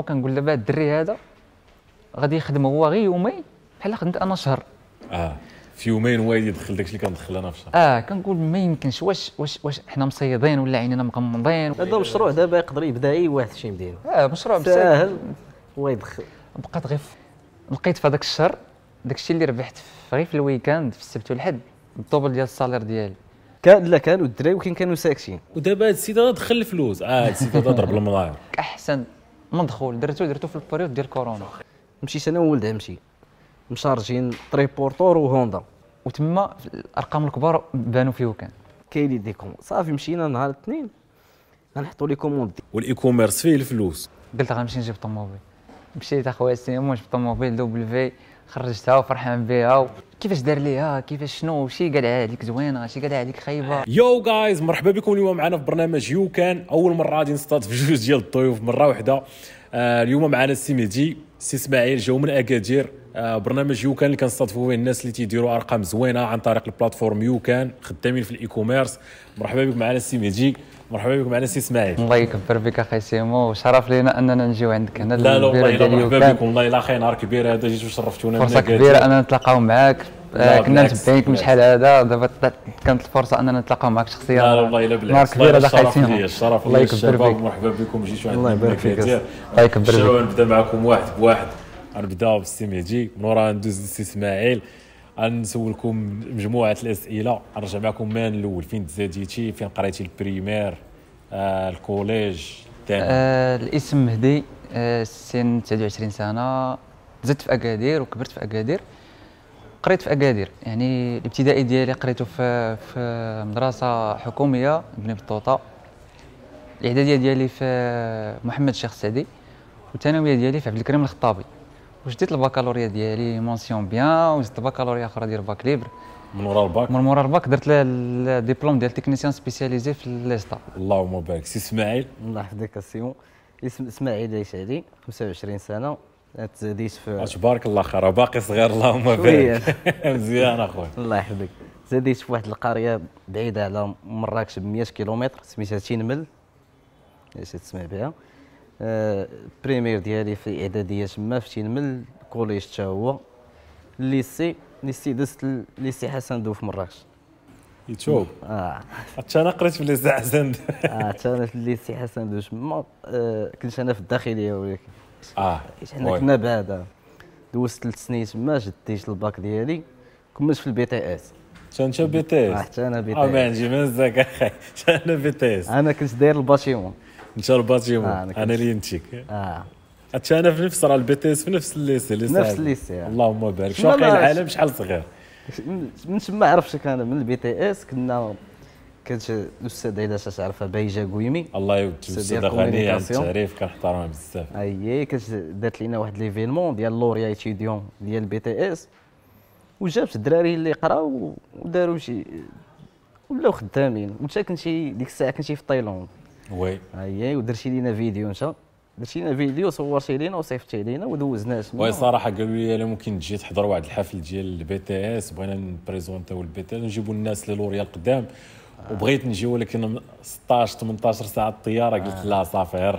وكنقول دابا الدري هذا غادي يخدم هو غير يومين بحال خدمت أنا شهر. آه في يومين هو يدخل داكشي اللي كندخل أنا في شهر. آه كنقول ما يمكنش. واش واش واش حنا مصيدين ولا عينينا مغمضين؟ هذا المشروع دابا يقدر يبدا أي واحد شي يديرو آه مشروع ساهل هو يدخل. بقات غير لقيت في هذاك الشهر داك الشيء اللي ربحت في- غير في ال week-end في السبت والحد ال double ديال ال salaire ديالي. كان لا كانوا الدراري ولكن كانوا ساكتين. ودابا هاد السيد هذا دخل الفلوس. آه هاد السيد هذا ضرب الملاير أحسن. مدخول درتو درتو في ال période ديال كورونا. مشيت أنا وولد عمتي مشارجين triporteur وهوندا. وتما الأرقام الكبار بانوا في وكان كاين ديكم صافي مشينا نهار الاثنين. غنحطوا les commandes. وال e-commerce فيه الفلوس. قلت غنمشي نجيب طوموبيل. مشيت أخويا سيمو جبت طوموبيل double V خرجتها وفرحان بها. كيفاش دار ليها؟ كيفاش شنو؟ شي قال عليك زوينة شي قال عليك خايبة. Yo guys مرحبا بكم اليوم معنا في برنامج YouCan أول مرة غادي في جوج ديال الضيوف مرة واحدة آه اليوم معنا السي مهدي السي إسماعيل جاو من أكادير. آه برنامج YouCan اللي كنستضيفوا فيه الناس اللي تيديروا أرقام زوينة عن طريق ال plateforme YouCan خدامين في ال e-commerce مرحبا بكم معنا السي مهدي. مرحبا بكم معنا السي إسماعيل. الله يكبر بك أخي سيمو وشرف لينا أننا نجيو عندك هنا لا لا والله مرحبا. بكم والله إلا خير نهار كبير هذا جيتوا شرفتونا من فرصة. كبيرة أننا نتلاقاو معاك. لا، آه، كنا بالعكس، متبعينك من بالعكس. شحال هذا. دابا كانت الفرصة أننا نتلاقاو معاك شخصيا. لا لا والله إلا نهار بالعكس كبير هذا الشرف خاي ليا سيمو الشرف الله ليا. يكبر بك. مرحبا بكم جيتوا الله عندنا يبارك فيك. الله يكبر بك. نبدأ معكم واحد بواحد. غنبدا بالسي مهدي من ورا ندوز للسي إسماعيل. غنسولكم مجموعة الأسئلة. غنرجع معكم من الأول. فين تزاديتي؟ فين قريتي ال primaire؟ آه ال collège؟ آه الاسم مهدي. آه السن 29 سنة. زدت في أكادير وكبرت في أكادير. قريت في أكادير. يعني الابتدائي ديالي قريته في في مدرسة حكومية ابن بطوطة. الإعدادية ديالي في محمد الشيخ السعدي والثانوية ديالي في عبد الكريم الخطابي. وخديت البكالوريا ديالي mention bien وزدت بكالوريا أخرى ديال bac libre. من ورا الباك؟ من مورا الباك درت الدبلوم ديال technicien spécialisé في l'ISTA اللهم بارك. سي إسماعيل. الله يحفظك السيمو اسم إسماعيل عيسالي 25 سنة تزاديت في تبارك الله خير. باقي صغير اللهم. بارك. مزيان أخويا. الله يحفظك. زاديت في واحد القرية بعيدة على مراكش ب 100 كيلومتر سميتها تينمل. اش تسمع بها. primaire ديالي في الاعداديه تما في تينمل collège حتى هو ال lycée ال lycée دزت الليسي حسن دو في مراكش يتوب آه. حتى أنا قريت في لي حسن آه حتى أنا في الليسي حسن دو تما آه كنت أنا في الداخلية ولكن. آه حنا. كنا بعدا دوزت ثلاث سنين تما جديت الباك ديالي. كملت في البي تي إس. حتى أنت بي تي آه، اس حتى أنا بي آه ما تي إس. عندي مزاك أخي حتى أنا بي تي إس. أنا كنت داير الباتيمون انت الباتيمون آه، أنا اللي انتيك آه. حتى أنا في نفس راه البي تي اس في نفس الليسي اللي نفس. الليسي، آه. اللهم بارك. شو العالم شحال صغير. من تما عرفتك أنا من ال BTS كنا كانت الاستاذ الا تعرفها بايجا قويمي. الله يود ديال الاستاذ غني عن. التعريف كنحترمها بزاف. اي كانت دارت لنا واحد l'événement ديال lauréats étudiants ديال ال BTS وجابت الدراري اللي قراو وداروا شي ولاو خدامين. وانت كنتي ديك الساعة كنتي في تايلاند. oui. اي ودرتي لينا فيديو أنت؟ درتي لنا فيديو صورتي لينا وصيفطتي لينا ودوزناه تما. oui صراحة قالوا لي الا ممكن تجي تحضر واحد الحفل ديال ال BTS بغينا نبريزونتيو ال BTS نجيبوا الناس للوريا القدام. وبغيت نجي ولكن 16 18 ساعة الطيارة قلت لا صافي غير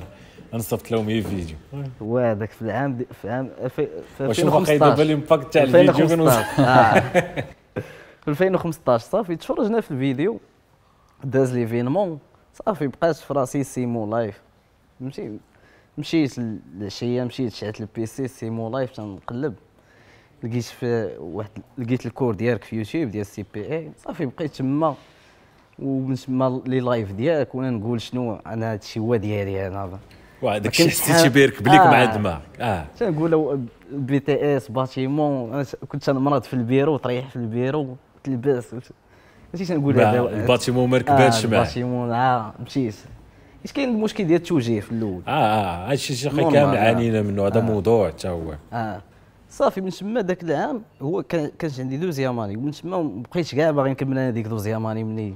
نصيفط لهم هي فيديو. وهذاك في العام دي في عام الف- في وشنو باقي دابا 2015 ال impact تاع الفيديو 2015 آه. في 2015 صافي تفرجنا في الفيديو داز l'événement. صافي بقات في راسي سيمو Life. مشي مشيت العشيه مشيت شعلت ال PC سيمو Life تنقلب. لقيت في واحد لقيت ال cours ديالك في يوتيوب ديال ال CPA صافي بقيت تما. ومن تما لي live ديالك وأنا نقول شنو أنا هادشي هو ديالي أنا. وهذاك الشيء حسيتي حا- بيركب ليك مع آه. دماغك آه. تنقولوا BTS bâtiment. كنت تنمرض في البيرو تريح في البيرو تلبس. ماشي تنقول مع هذا ال bâtiment ما ركباتش معاه bâtiment آه مشيت اش كاين المشكل ديال التوجيه في الأول آه آه هادشي شي normal، كامل آه. عانينا منه هذا آه. موضوع حتى هو آه صافي من تما ذاك العام هو كان كانت عندي deuxième année ومن تما ما بقيتش كاع باغي نكمل أنا ديك deuxième année مني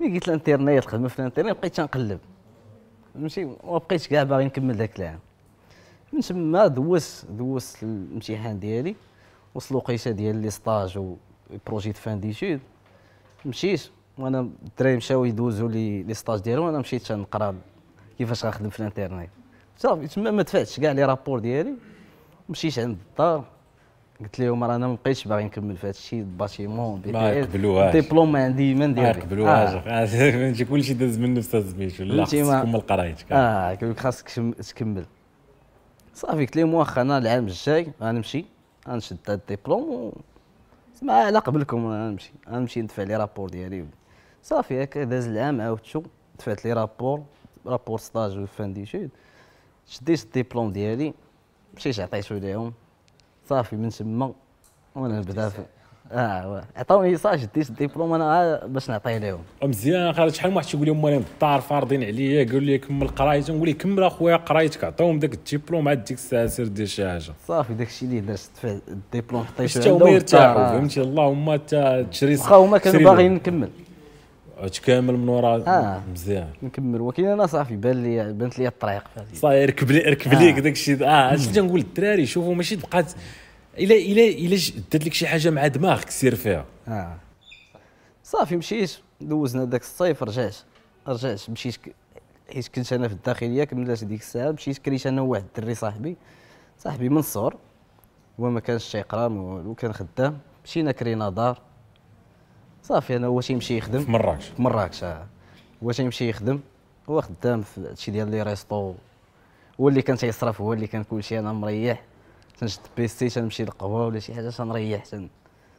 ملي لقيت الانترنيت الخدمه في الانترنيت بقيت تنقلب ماشي ما بقيتش كاع باغي نكمل ذاك العام من تما دوزت دوزت الامتحان ديالي وصل الوقيته ديال les stages و projet de fin d'études مشيت وأنا الدراري مشاو يدوزوا les les stages ديالهم وأنا مشيت تنقرا كيفاش غنخدم في الانترنيت صافي تما ما دفعتش كاع les rapports ديالي مشيت عند الدار قلت لهم راه أنا ما بقيتش باغي نكمل في هذا الشيء bâtiment بي ما. يقبلوهاش. ديبلوم ما عندي ما ندير ما. يقبلوهاش. فهمتي كلشي داز من نفس السميتو لا فهمتي خصك ما- تكمل قرايتك آه قال لك خاصك تكمل صافي قلت لهم واخا أنا العام الجاي غنمشي غنشد هاد الدبلوم و ما على قبلكم غنمشي غنمشي ندفع les rapports ديالي. صافي هكا داز العام عاودتو دفعت لي rapport rapport stage و fin d'études شديت الدبلوم ديالي. مشيت عطيتو ليهم. صافي من تما. وأنا نبدأ آه. عطاوني صافي شديت الدبلوم أنا باش نعطيه لهم مزيان خالد شحال من واحد تيقول لهم أنا الدار فارضين عليا قالوا لي كمل قرايتك نقول ليه كمل أخويا قرايتك عطاهم داك الدبلوم عاد ديك الساعة سير دير شي حاجة صافي داكشي اللي درت دفع الدبلوم باش حطيتو حتى هما يرتاحوا آه. فهمتي اللهم تا تشري واخا هما كانوا باغيين. نكمل عاد كامل من ورا آه. مزيان نكمل ولكن أنا صافي بان لي بانت لي الطريق في. صاير ركب لي ركب آه. ليك داك الشيء آه اش نقول للدراري شوفوا ماشي تبقى الا الا إلا دات لك شي حاجة مع دماغك سير فيها. آه. صافي مشيت دوزنا داك الصيف رجعت رجعت مشيت. حيت كنت أنا في الداخلية كملت ديك الساعة مشيت كريت أنا وواحد الدري صاحبي. صاحبي من الصغر هو ما كانش تيقرا ما والو كان خدام. مشينا كرينا دار. صافي أنا هو تيمشي يخدم. في مراكش. في مراكش آه. هو تيمشي يخدم. هو خدام في هادشي ديال les restos. هو اللي كان تيصرف هو اللي كان كلشي أنا مريح. تنشد PC تي تنمشي للقهوة ولا شي حاجة تنريح تن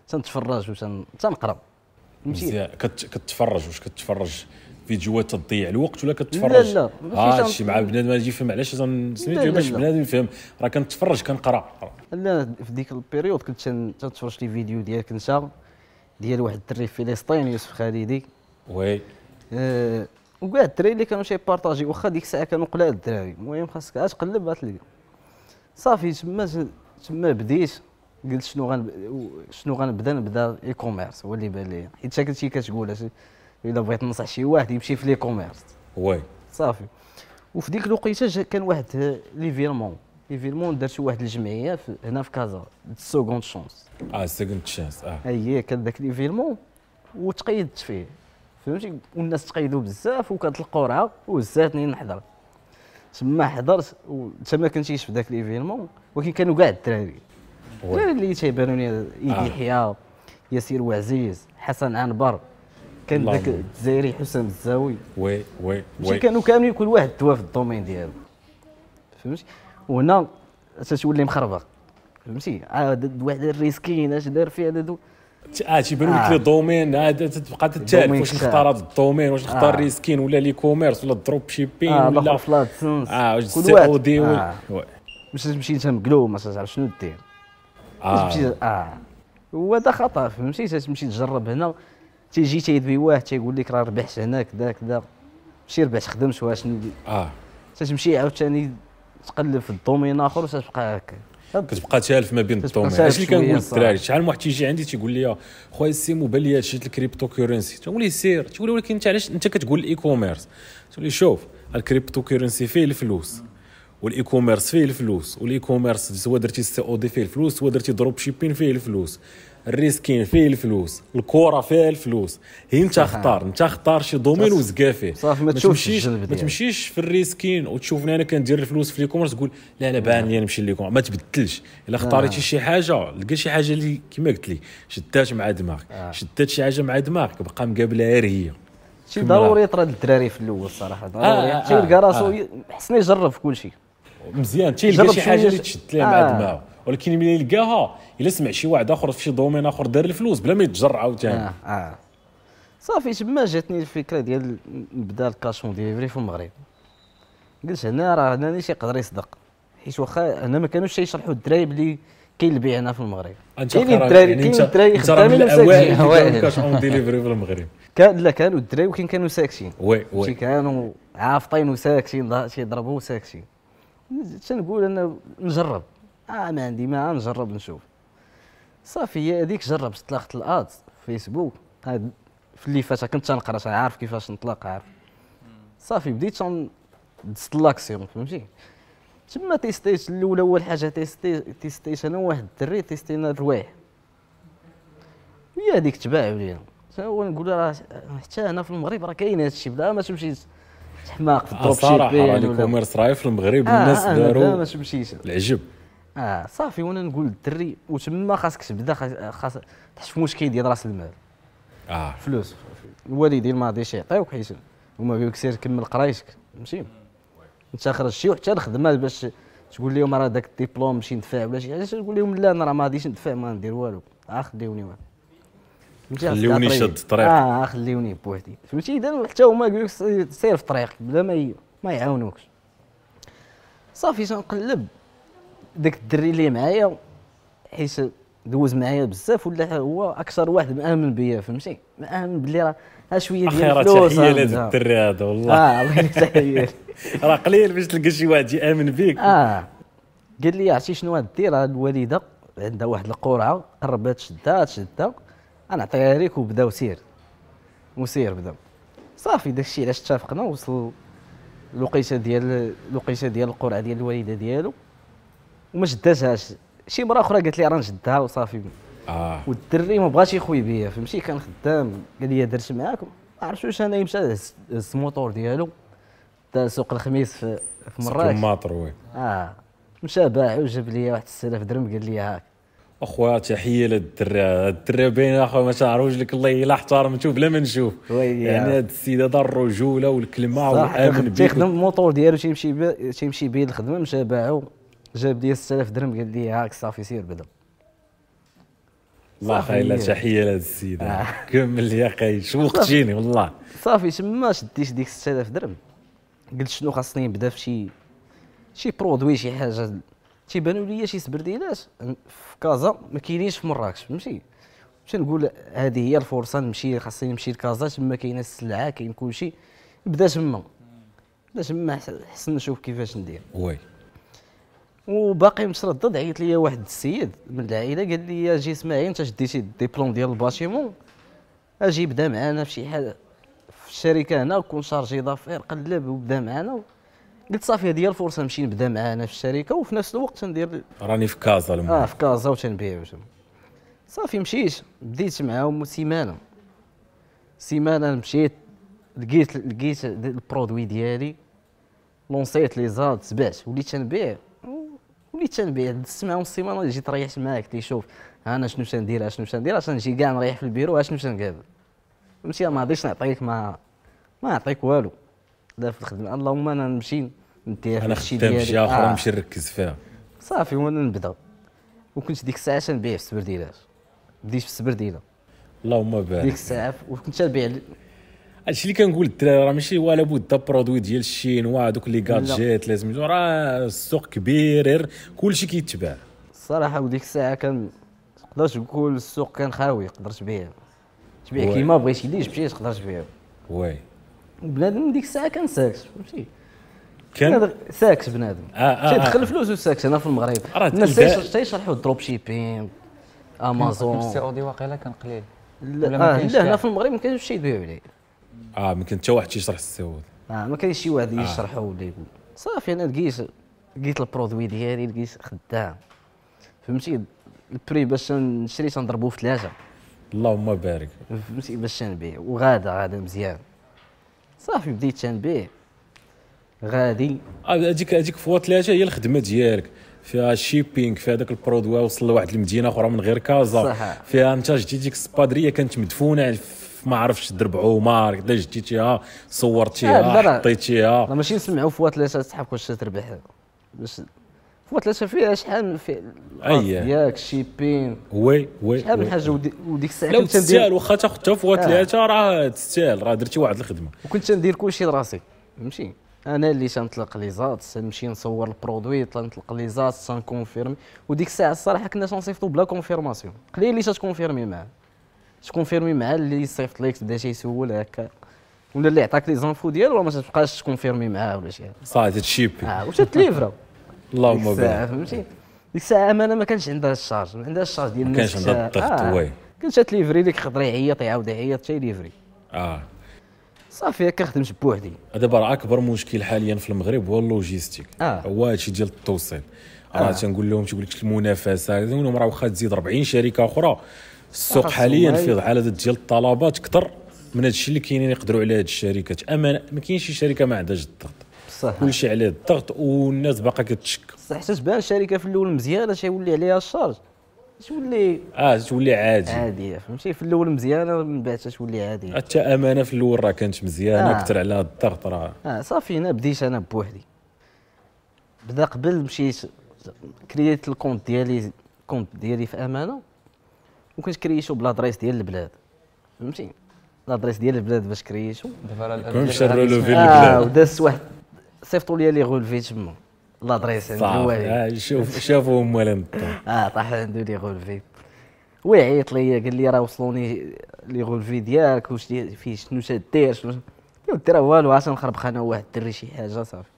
تنتفرج تنقرا مزيان. كت- كتفرج واش كتفرج فيديوهات تضيع الوقت ولا كتفرج؟ لا، لا، تن- هادشي مع بنادم يجي يفهم علاش سميتو باش. بنادم يفهم. راه كنتفرج كنقرأ. لا في ديك ال période كنت تن- تنتفرج les vidéos ديالك انت ديال واحد الدري فلسطيني يوسف خالدي oui. آه، وكاع الدراري اللي كانوا تيبارطاجي واخا ديك الساعة كانوا قلال الدراري المهم خاصك عاد تقلب غتلقى صافي تما تما بديت قلت شنو غنب... شنو غنبدا نبدا e-commerce هو اللي بان لي. حيت كنتي كتقول إلا بغيت ننصح شي واحد يمشي في l'e-commerce oui. صافي. وفي ديك الوقيته كان واحد آه، l'événement. l'événement درتو واحد الجمعية في هنا في كازا. seconde chance آه second chance آه. هي كان داك l'événement وتقيدت فيه. فهمتي؟ والناس تقيدوا بزاف وكانت القرعة وجاتني نحضر. تما حضرت وانت ما كنتيش في ذاك l'événement ولكن كانوا كاع الدراري. الدراري اللي تيبانوا لي إيدي آه. يحيى ياسير وعزيز حسن عنبر كان. ذاك الجزائري حسام الزاوي. وي وي وي. كانوا كاملين كل واحد دوا في الدومين ديالو. فهمتي؟ وهنا تتولي مخربق. فهمتي؟ عاد واحد الريسكين اش دار فيه هذا آه تيبان لك آه. لي دومين عاد تبقى تتعرف واش. نختار هذا الدومين؟ واش نختار آه. ريسكين ولا لي كوميرس ولا الدروب شيبين ولا آه واش ال C. O D آه. باش تمشي انت مقلوب ما تعرف شنو دير. آه. تمشي آه. وهذا خطا فهمتي؟ تمشي تجرب هنا تيجي تيدوي واحد تيقول لك راه ربحت هنا كذا كذا. مشي ربحت خدم شوية شنو دي- آه. تتمشي عاوتاني تقلب في ال domaine آخر وتبقى هكا. كتبقى تالف ما بين تالف اش اللي كنقول للدراري. شحال من واحد تيجي عندي تيقول لي خويا السيمو بان لي شريت ال cryptocurrency تقول لي سير. تقول لي ولكن أنت علاش أنت كتقول ال e-commerce تقول لي شوف الكريبتو كورنسي فيه الفلوس والاي كوميرس فيه الفلوس والاي كوميرس سواء درتي السي أو دي فيه الفلوس سواء درتي دروب شيبين فيه الفلوس. الريسكين فيه الفلوس الكره فيها الفلوس. هي انت اختار انت اختار شي دومين. وزكا فيه صافي، ما تشوفش تمشيش ما. تمشيش في الريسكين وتشوفني أنا كندير الفلوس في الكوميرس تقول لا لا بان لي نمشي ليكم ما تبدلش. إلا اختاريتي شي حاجة لقى شي حاجة اللي كما قلت لي شدات مع دماغك. شدات شي حاجة مع دماغك بقى مقابلها غير هي. شي. ضروري يطرد الدراري في الأول صراحة. آه، ضروري. آه، تيلقى آه، راسو آه. حسن يجرب في كل شيء مزيان تيلقى شي حاجة اللي تشد ليها مع آه. دماغه. ولكن ملي يلقاها إلا سمع شي واحد آخر في شي دومين آخر دار الفلوس بلا ما يتجرب عاوتاني. آه آه. صافي تما جاتني الفكرة ديال نبدأ ال cash on delivery في المغرب. قلت هنا راه هنا اللي تيقدر يصدق. حيت واخا هنا ما كانوش تيشرحوا الدراري بلي كاين البيع هنا في المغرب. قرا- الدراري يعني كاين الدراري خدامين الأوائل وساكتين اللي أوائل. كانوا cash on delivery في المغرب. كان لا كانوا الدراري ولكن كانوا ساكتين. oui شي oui كانوا عافطين وساكتين ضا- تيضربوا وساكتين. تنقول أنا نجرب. آه ما عندي ما نجرب نشوف. صافي هذيك جربت طلقت les ads Facebook. هاد في اللي فات كنت تنقرا عارف كيفاش نطلق عارف. صافي بديت دزت l'action فهمتي؟ تما تيستيت الأولى أول حاجة تيستي تيستيت أنا واحد الدري تيستينا الروايح. وهي هذيك تباعوا لينا هو نقول راه حتى هنا في المغرب راه كاين هذا الشيء بلا ما تمشي حماق في آه الدروب صراحة راه شيبين لي ولا. كوميرس راهي في المغرب آه الناس لا داروا ما تمشيش. العجب. آه صافي وأنا نقول للدري وتما خاصك تبدا خاص- تحس في مشكل ديال راس المال. آه. فلوس. الوالدين ما غاديش يعطيوك حيت هما قالوا لك سير كمل قرايتك. ماشي؟ انت خرجتي وحتى الخدمة باش تقول لهم راه داك الدبلوم مشي ندفع ولا شي حاجة تقول لهم لا أنا راه ما غاديش ندفع ما ندير والو. آه خليوني فهمتي؟ خليوني شد الطريق. آه خليوني بوحدي. فهمتي؟ إذا حتى هما قالوا لك سير- في طريقك بلا ما ما يعاونوكش. صافي تنقلب. داك الدري اللي معايا حيت دوز معايا بزاف ولا هو أكثر واحد مآمن بيا فهمتي؟ مآمن بلي راه ها شوية ديال الفلوس تحية آه، لهذا. الدري هذا والله. آه الله يتحير راه قليل باش تلقى شي واحد يآمن بك آه. قال لي عرفتي شنو غدير هاد الوالده عندها واحد القرعة قربت تشدها تشدها أنا نعطيها لك وبداو سير. وسير بدا صافي داكشي علاش اتفقنا وصل الوقيته ديال الوقيته ديال القرعة ديال الوالده ديالو. وما شداتهاش شي مرة أخرى قالت لي راه نشدها وصافي. آه. والدري ما بغاش يخوي بيا فهمتي؟ كان خدام. قال لي درت معاكم. ما عرفتش واش أنا مشى هز الموطور ديالو. تا سوق الخميس في في مراكش. ماطر oui. آه. مشى باع وجاب لي واحد 6000 درهم قال لي هاك. أخويا تحية للدري. الدري باين أخويا ما تعرفوش لك الله إلا احترمته بلا ما نشوف. يعني هذا السيد هذا الرجولة والكلمة والأمن بك تيخدم الموطور ديالو تيمشي بيه تيمشي بيه للخدمه مشى باعو. جاب لي 6000 درهم قال لي هاك صافي سير بدا الله. خير تحية لهذا السيد. آه. كمل يا أخي شوقتيني والله. صافي تما شديت ديك 6000 درهم. قلت شنو خاصني نبدا في شي شي produit شي حاجة تيبانوا لي شي سبرديلات في كازا ما كاينينش في مراكش فهمتي؟ مشي نقول هذه هي الفرصة نمشي خاصني نمشي لكازا تما كاينة السلعة كاين كلشي. نبدا تما. نبدا تما حسن نشوف كيفاش ندير. oui. وباقي متردد عيط ليا واحد السيد من العائلة قال لي جي اسماعيل انت شديتي الديبلوم ديال الباتيمون أجي بدا معانا في شي حاجة في الشركة هنا وكون chargé d'affaires قلب وبدا معانا. قلت صافي هذه هي الفرصة نمشي نبدا معانا في الشركة وفي نفس الوقت ندير راني في كازا آه في كازا وتنبيع صافي مشيت. بديت معاهم سيمانة. سيمانة مشيت لقيت لقيت ال produit ديالي. lancer يت les ads تبعت وليت تنبيع. وليت تنبيع دزت معاهم السيمانه جيت ريحت معاك قلت لي شوف ها أنا شنو تندير شنو تندير عشان نجي كاع نريح في البيرو شنو تنقابل فهمتي ما غاديش نعطيك ما ما نعطيك والو. لا في الخدمة. اللهم أنا نمشي ندير أنا الشي خدام ديالي. شي أخرى آه. نمشي نركز فيها. صافي وأنا نبدأ. وكنت ديك الساعة تنبيع في السبرديلات. بديت في السبرديلة. اللهم ديك بارك الساعة وكنت تنبيع هادشي اللي كنقول للدراري راه ماشي هو لابد produit ديال الشينوا هذوك لي gadgets لازم راه السوق كبير كلشي كيتباع. الصراحه وديك الساعة كان تقدر تقول السوق كان خاوي تقدر تبيع. تبيع. كيما بغيتي اللي جبتيه تقدر تبيع. oui. بنادم ديك الساعة كان ساكت فهمتي؟ كان؟ بنادم ساكت بنادم. آه، آه، تيدخل آه. فلوس وساكت هنا في المغرب. راه الناس تيشرحوا ال dropshipping ال C أمازون. أو دي واقيلا كان قليل. لا ولا آه، لا هنا؟ في المغرب ما كاينش شي يبيعوا عليه. آه ما كان حتى واحد تيشرح السعود آه ما كاينش شي واحد يشرحه ولا يقول صافي أنا لقيت لقيت البرودوي ديالي لقيت خدام. فهمتي؟ البري باش نشري تنضربو في ثلاثة. اللهم بارك. فهمتي؟ باش تنبيع. وغادا غادا مزيان. صافي بديت تنبيع. غادي. آه، هذيك هذيك فوا ثلاثة هي الخدمة ديالك. فيها الشيبينغ فيها داك البرودوي وصل لواحد المدينة أخرى من غير كازا. صح. فيها أنت جديتي ديك السبادرية كانت مدفونة ما عرفتش درب عمر آه، لا، صورتيها لا. حطيتيها راه ماشي نسمعوا فوا ثلاثة تسحب واش تربح باش فوا ثلاثة فيها شحال في أيه. ياك شيبين وي وي شحال من. حاجة ودي- وديك الساعة لو تستاهل واخا تاخذ حتى فوا. ثلاثة راه تستاهل راه درتي واحد الخدمة وكنت تندير كلشي لراسي فهمتي أنا اللي تنطلق les ads تنمشي نصور ال produit تنطلق les ads تن confirmer وديك الساعة الصراحة كنا تنصيفطو بلا confirmation قليل اللي تت confirmer معاه ت confirmer معاه اللي صيفط ليك تبدا تيسول هكا ولا اللي عطاك les infos ديالو ما تبقاش ت confirmer معاه ولا شي حاجة صافي ال shipping آه وتت livrer اللهم بارك فهمتي ديك الساعة امانه ما كانش عندها la charge ما عندهاش la charge ديال ما كانش عندها الضغط، oui. كنت ت livrer لك خضر يعيط يعاود يعيط تي livrer آه صافي هكا خدمت بوحدي دابا راه اكبر مشكل حاليا في المغرب هو ال logistique آه. هو هادشي ديال التوصيل راه آه. تنقول لهم تيقول لك المنافسه تنقول لهم راه واخا تزيد 40 شركه أخرى السوق حاليا. فيه عدد ديال الطلبات كثر من هذا الشيء اللي كاينين يقدروا على هذه الشركات. أما ما كاينش شي شركة ما عندهاش الضغط. بصح كلشي عليه الضغط والناس باقا كتشك. بصح حتى تبان الشركة في الأول مزيانة تيولي عليها ال charge. تولي آه تولي عادي. عاديه فهمتي؟ في الأول مزيانة من بعد تولي عاديه حتى أمانة في الأول راه كانت مزيانة آه. أكثر على الضغط راه. آه صافي أنا بديت أنا بوحدي. بدا قبل مشيت كرييت ال compte ديالي compte ديالي في أمانة. وكنت كرييتو ب l'adresse ديال البلاد. فهمتي؟ l'adresse ديال البلاد باش كرييتو دابا راه كون مشى ال relevé آه البلاد. وداز واحد صيفطوا لي les relevés تما. لادريس عند الوالد آه، شوف شافوهم الطون آه طاح عنده لي غولفي. ويعيط ليا قال لي راه وصلوني لي غولفي ديالك واش دي فيه شنو تدير شنو يا ودي راه والو عاد نخربق أنا واحد الدري شي حاجة صافي.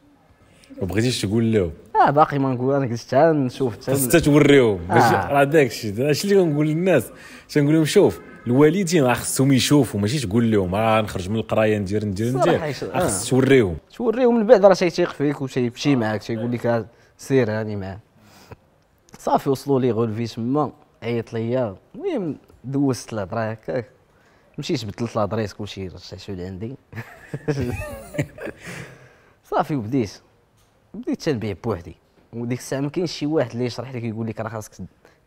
ما بغيتيش تقول لهم آه باقي ما نقول أنا تعال نشوف. حتى توريهم. باش آه. راه داك الشيء. اش اللي كنقول للناس؟ تنقول لهم؟ شوف الوالدين راه خصهم يشوفوا ماشي تقول لهم راه نخرج من القراية ندير ندير ندير. خص آه. توريهم. توريهم من بعد راه تيثيق فيك وتيمشي معاك تيقول لك ها سير هاني معاه صافي وصلوا les relevés تما عيط ليا. المهم دوزت الهضره هكاك مشيت بدلت l'adresse كلشي رجعتو لعندي صافي وبديت. بديت تنبيع بوحدي. وديك الساعة ما كاينش شي واحد اللي يشرح لك يقول لك راه خاصك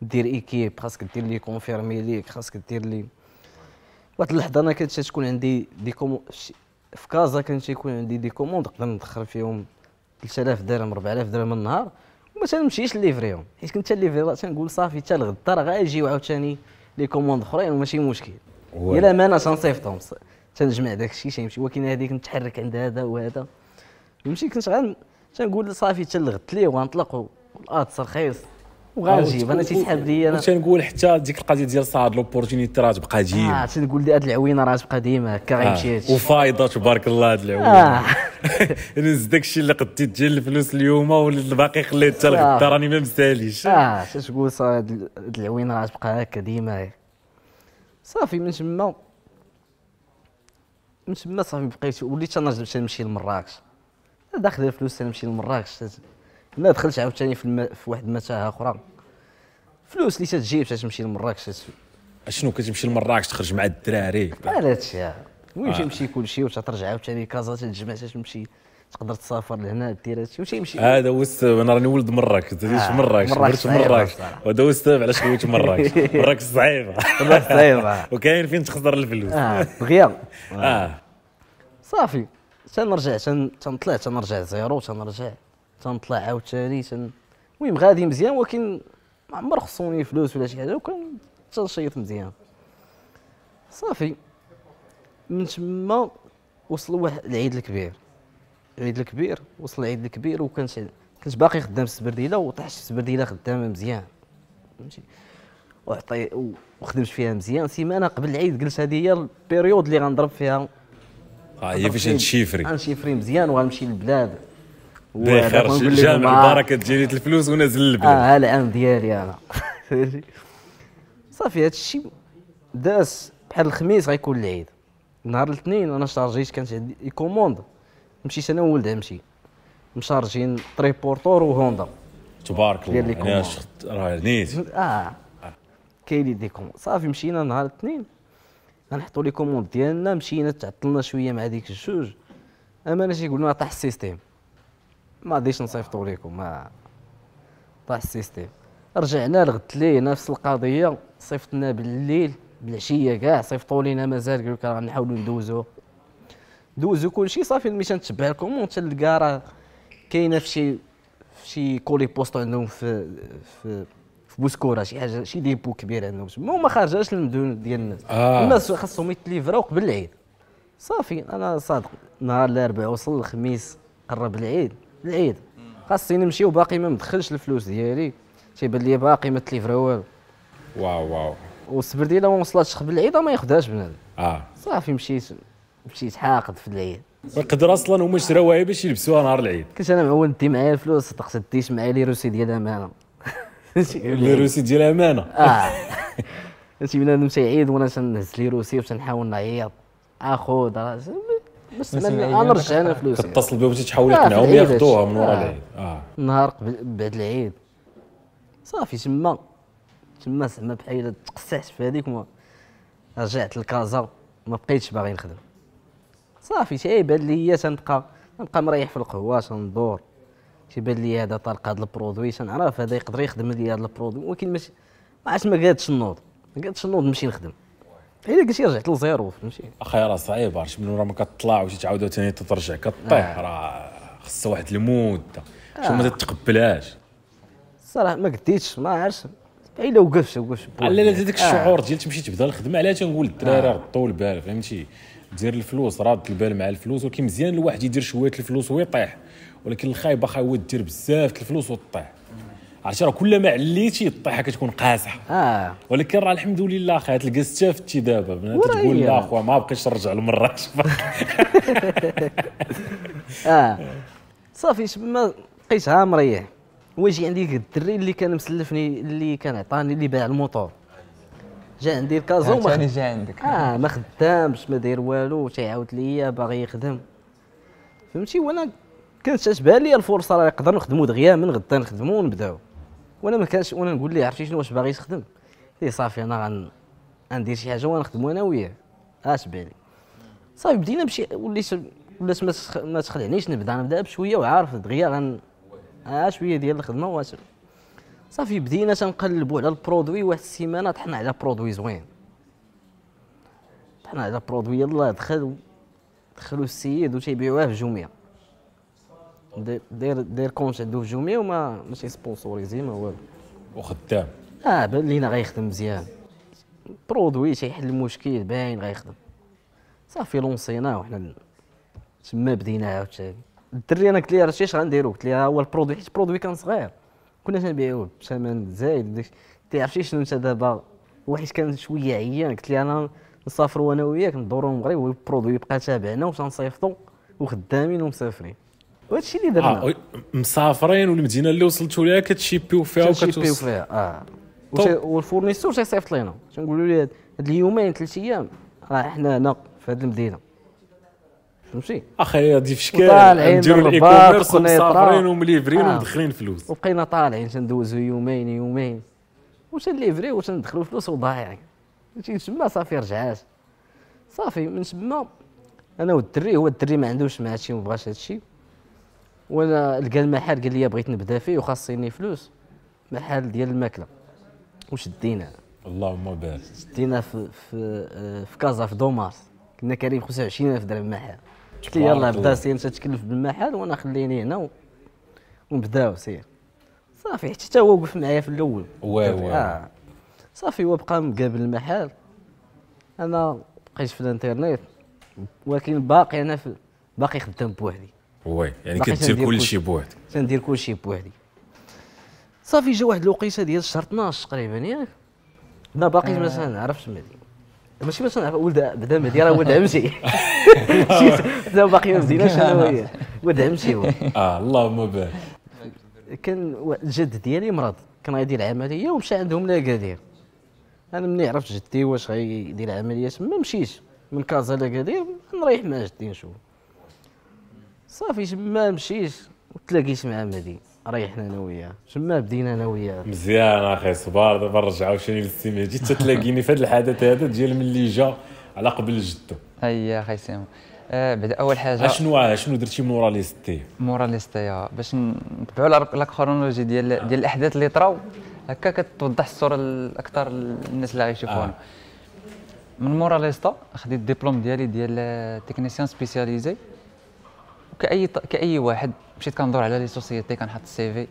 دير équipe خاصك دير لي كونفيرمي ليك خاصك دير لي. واحد اللحظة أنا كانت تكون عندي des comm في كازا كان تيكون عندي des commandes نقدر ندخل فيهم 3000 درهم 4000 درهم النهار وما تنمشيش نليفريهم حيت كنت تليفري تنقول صافي حتى الغدا راه غايجيو عاوتاني les commandes أخرين وماشي مشكل. إلا ما أنا تنصيفطهم تنجمع داك الشيء تيمشي ولكن هذيك نتحرك عند هذا وهذا. فهمتي كنت غن تنقول صافي الغد ليه وغنطلق وال ads رخيص. وغنجيب أنا تيسحب لي أنا تنقول حتى ديك القضية ديال هاد l'opportunité راه تبقى آه ديما تنقول لي هاد العوينة راه تبقى ديما هكا آه. غيمشي هادشي وفايضة تبارك الله هاد آه. العوام نز داك الشيء اللي قديت ديال الفلوس اليوم والباقي خليت حتى الغدا آه. راني ما مساليش آه تتقول صا هاد العوينة راه تبقى هكا ديما. صافي من تما. من تما صافي بقيت وليت تنرجع تنمشي لمراكش. داخل الفلوس تنمشي لمراكش ما دخلتش عاوتاني في, الم... في واحد المتاهة أخرى. فلوس اللي تتجيب تتمشي لمراكش شنو كتمشي لمراكش تخرج مع الدراري؟ بحال هادشي آه. المهم آه. تيمشي كلشي وتترجع عاوتاني كازا تتجمع تمشي. تقدر تسافر لهنا دير هادشي وتيمشي هذا هو السبب. أنا راني ولد مراكش تديش آه، مراكش مراكش درت مراكش. وهذا هو السبب علاش خويت مراكش مراكش صعيبه مراكش صعيبة. وكاين فين تخسر الفلوس. آه دغيا آه. صافي. تنرجع تن- تنطلع تنرجع zéro تنرجع تنطلع عاوتاني تن المهم غادي مزيان ولكن ما عمر خصوني فلوس ولا شي حاجة وكان تنشيط مزيان. صافي. من تما وصل واحد العيد الكبير. العيد الكبير وصل العيد الكبير وكنت كنت باقي خدام في السبرديله وطحت في السبرديله خدامة مزيان. فهمتي؟ وعطي وخدمت فيها مزيان. سيمانة قبل العيد قلت هذه هي ال période اللي غنضرب فيها آه هي فاش نشيفري. غنشيفري مزيان وغنمشي للبلاد. خرج لهم جامع آه، البركة ديالي الفلوس ونازل البلاد آه العام ديالي أنا. صافي هذا الشيء داز بحال الخميس غيكون العيد. نهار الاثنين أنا شارجيت كانت عندي commandes مشيت أنا وولد عمتي مشارجين triporteur وهوندا تبارك الله commandes. شفت- راه نيت. آه كاين لي des commandes صافي مشينا نهار الاثنين. غنحطوا les commandes ديالنا مشينا تعطلنا شوية مع ديك الجوج. امانه تيقول لنا طاح ال système. ما غاديش نصيفطوا لكم ما طاح السيستيم. رجعنا لغد ليه نفس القضية صيفطنا بالليل بالعشية كاع صيفطوا لينا مازال قالوا لك راه ندوزو. دوزو كلشي صافي مشيت نتبع ال commandes تلقى راه كاينة في شي في شي colis postaux عندهم في في في بوسكورة شي حاجة شي dépôt كبير عندهم. تما وما خارجاش للمدن ديال الناس آه. الناس خاصهم يتليفراو قبل العيد. صافي أنا صادق. نهار الأربعاء وصل الخميس قرب العيد العيد. خاصني نمشي وباقي ما مدخلش الفلوس ديالي. تيبان لي باقي ما تليفرا والو. واو واو. والسبرديله ما وصلتش قبل العيد ما ياخذهاش بنادم. آه. صافي مشيت مشيت حاقد في العيد. يقدر أصلا هما شراوها باش يلبسوها نهار العيد. كنت أنا معود ندي معايا الفلوس صدقت ديت معايا les reçus ديال امانه الروسي ديال أمانة. آه. فهمتي بنادم تيعيد وأنا تنهز لي روسي وتنحاول نعيط. أخو راه بس أنا أنا رجعنا كنت- فلوسي كتصل بهم تحاول آه، يقنعهم ياخذوها. من ورا آه. العيد. آه. نهار قبل بعد العيد. صافي تما. تما زعما بحال تقسعت في هذيك وما رجعت لكازا ما بقيتش باغي نخدم. صافي تيبان لي تنبقى نبقى مريح في القهوة تندور. تيبان لي هذا طلق هذا ال produit تنعرف هذا يقدر يخدم لي هذا ال produit ولكن ماشي ما عرفتش ما قادش النوض. ما قادش النوض نمشي نخدم. إلا قلتي رجعت ل zéro فهمتي؟ أخي راه صعيب عرفت من ورا ما كتطلع وشي تعاود ثاني ترجع كطيح آه. راه خصها واحد المده شو ما تتقبلهاش. الصراحة ما قديتش ما عرفتش. إلا وقفت وقفت على لا هذاك آه. الشعور ديال تمشي تبدا الخدمة علاه تنقول الدراري غطوا البال فهمتي؟ دير الفلوس راد البال مع الفلوس ولكن مزيان الواحد يدير شوية الفلوس ويطيح. ولكن الخايب اخا هو دير بزاف الفلوس وتطيح عرفتي راه كل ما عليتي الطيحه كتكون قاصحه آه. ولكن راه الحمد لله أخي تلقى استفتي دابا تقول. لا أخويا ما بقيتش نرجع لمرات آه. صافي تما بقيت مريح. ويجي عندي ديك الدري اللي كان مسلفني اللي كان عطاني اللي باع الموطور. جا عندي الكازو ما ثاني خد... جا عندك. آه ما خدامش ما داير والو تيعاود ليا باغي يخدم. فهمتي؟ وأنا كانت تتبان لي الفرصة راه نقدر نخدمو دغيا من غدا نخدمو ونبداو. وأنا ما كانش وأنا نقول ليه عرفتي شنو واش باغي تخدم لي صافي أنا غن غندير شي حاجة ونخدمو أنا وياه. آش بالي صافي بدينا بشي وليت ولات ما ما تخلعنيش نبدأ نبدأ بشوية وعارف دغيا غن آه شوية ديال الخدمة واش صافي بدينا تنقلبوا على البرودوي واحد السيمانة طحنا على برودوي زوين. طحنا على produit يلاه دخل دخلوا السيد وتيبيعوه في جومية. داير- داير compte عنده في جوميه وما ماشي sponsorisé ما والو وخدام آه بان لينا غيخدم مزيان produit تيحل المشكل باين غيخدم صافي لونسيناه وحنا تما بدينا عاوتاني الدري أنا قلت ليه عرفتي اش غنديرو قلت ليه هو ال produit حيت ال produit كان صغير كنا تنبيعوه بثمن زايد داك قلت ليه عرفتي شنو انت دابا واحد كان شوية عيان قلت ليه أنا نسافروا أنا وياك ندوروا المغرب وال produit يبقى تابعنا وتنصيفطوا وخدامين ومسافرين وهادشي اللي درنا آه مسافرين والمدينه اللي وصلتوا لها كتشيبيو فيها وكتوصل فيها آه وال fournisseur تيصيفط لينا تنقولوا له هاد اليومين ثلاث أيام راه حنا هنا في هاد المدينة فهمتي أخي هادي في شكال نديروا ال e-commerce. ومسافرين ومليفرين آه. ومدخلين فلوس وبقينا طالعين تندوزو يومين يومين وتنليفري وتندخلوا فلوس وضايعين فهمتي تما صافي رجعات صافي من تما أنا والدري هو الدري ما عندوش مع هادشي ما بغاش هادشي وأنا لقى المحل قال لي بغيت نبدا فيه وخاصني فلوس. محل ديال الماكلة. وشدينا اللهم بارك. دينا في في آه، في كازا في Deux Mars كنا كارين 25000 درهم محل. قلت لي تبارك يلاه. بدا سير انت تكلف بالمحل وأنا خليني هنا ونبداو سير صافي حتى هو وقف معايا في الأول. واه واه. آه. صافي هو بقى مقابل المحل. أنا بقيت في الإنترنت ولكن باقي أنا في باقي خدام بوحدي. وي يعني كدير كل كل شيء بوحدك. تندير كلشي بوحدي. صافي جا واحد الوقيته ديال الشهر 12 تقريبا ياك. ما باقي ما تنعرفش مهدي ماشي باش نعرف ولد بدا مهدي راه ولد عمتي حتى باقي ما بديناش أنا وياه. ولد عمتي هو. آه اللهم بارك. كان الجد ديالي مرض. كان غيدير العملية ومشى عندهم لاكادير أنا ملي عرفت جدي واش غيدير عمليه تما مشيت من كازا لاكادير نريح مع جدي نشوف. صافي تما مشيت وتلاقيت مع مهدي ريحنا أنا وياه. تما بدينا أنا وياه. مزيان أخي صبار دابا نرجع عاوتاني لسيمو جيت تتلاقيني في هذا الحدث هذا ديال ملي جا على قبل جدو. هيا أخي سيمو. آه بعد أول حاجة اشنو شنو درتي من ورا l'ISTA مورا l'ISTA باش نتبعوا la- la chronologie ديال ديال الأحداث اللي طراو. هكا كتوضح الصورة الأكثر للناس اللي غيشوفونا آه. من مورا l'ISTA خديت الدبلوم ديالي ديال technicien spécialisé. وكاي ط- كأي واحد. مشيت كندور على les sociétés كنحط ال CV.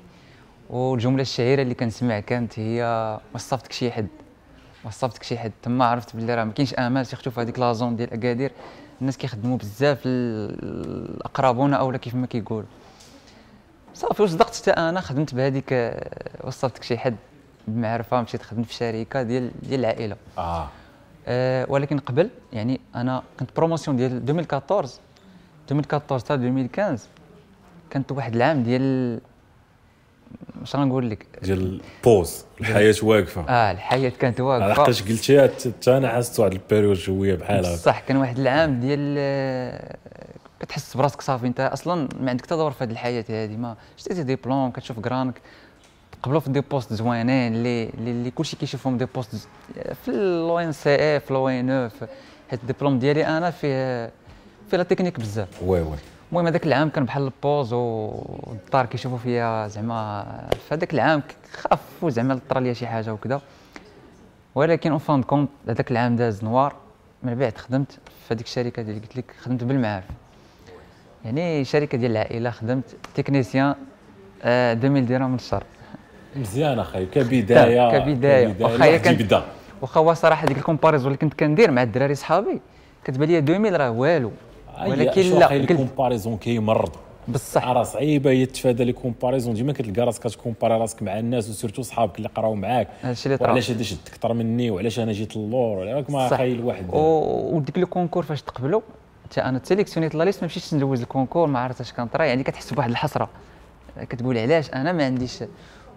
والجملة الشهيرة اللي كنسمع كانت هي واش صيفطك شي حد واش صيفطك شي حد تما عرفت بلي راه ما كاينش امل تيختو في هذيك la zone ديال اكادير الناس كيخدموا بزاف ال- الأقربون أولى كيف ما كيقولوا. صافي وصدقت حتى أنا خدمت بهذيك آه، واش صيفطك شي حد بمعرفة. مشيت خدمت في شركة ديال ديال العائلة. آه. أه ولكن قبل يعني أنا كنت promotion ديال 2014 2014 حتى 2015 كانت واحد العام ديال اش غنقول لك؟ ديال بوز الحياة واقفة. آه الحياة كانت واقفة. علاقاش قلتيها حتى أنا حاسس واحد البيريود جويه بحال هكا صح كان واحد العام ديال آه، كتحس براسك صافي. انت أصلا ما عندك تدور في هذه الحياة هذه ما شتيتي ديبلوم كتشوف كرانك تقبلوا في دي بوست زوينين اللي اللي, كلشي كيشوفهم دي بوست في لو ان سي اف لو ان اف حيت الدبلوم ديالي أنا فيه فيه la technique بزاف. oui oui. المهم هذاك العام كان بحال ال pause والدار كيشوفوا فيا زعما في هذاك العام خافوا زعما طرا ليا شي حاجة وكذا ولكن en fin de compte هذاك العام داز noir من بعد خدمت في هذيك الشركة اللي قلت لك خدمت بالمعارف. يعني شركة ديال العائلة خدمت technicien آه 2000 درهم من الشهر مزيان أخي كبداية كبداية. وأخا هي كانت وأخا هو صراحة ديك ال comparaison اللي كنت كندير مع الدراري صحابي كتبان لي 2000 راه والو. ولكن لا قلت ال comparaison كيمرض. بصح. راه صعيبة هي تفادى les comparaisons ديما كتلقى راسك كت comparer راسك مع الناس و surtout صحابك اللي قراو معاك. هادشي اللي طرا. وعلاش هذا شد أكثر مني؟ وعلاش أنا جيت اللور وعلاش ما. خايل الواحد و- وديك le concours فاش تقبلوا حتى أنا تسيليكسيونيت la liste ما مشيتش ندوز ال concours ما عرفت اش كان طرا. يعني كتحس بواحد الحسرة. كتقول علاش أنا ما عنديش.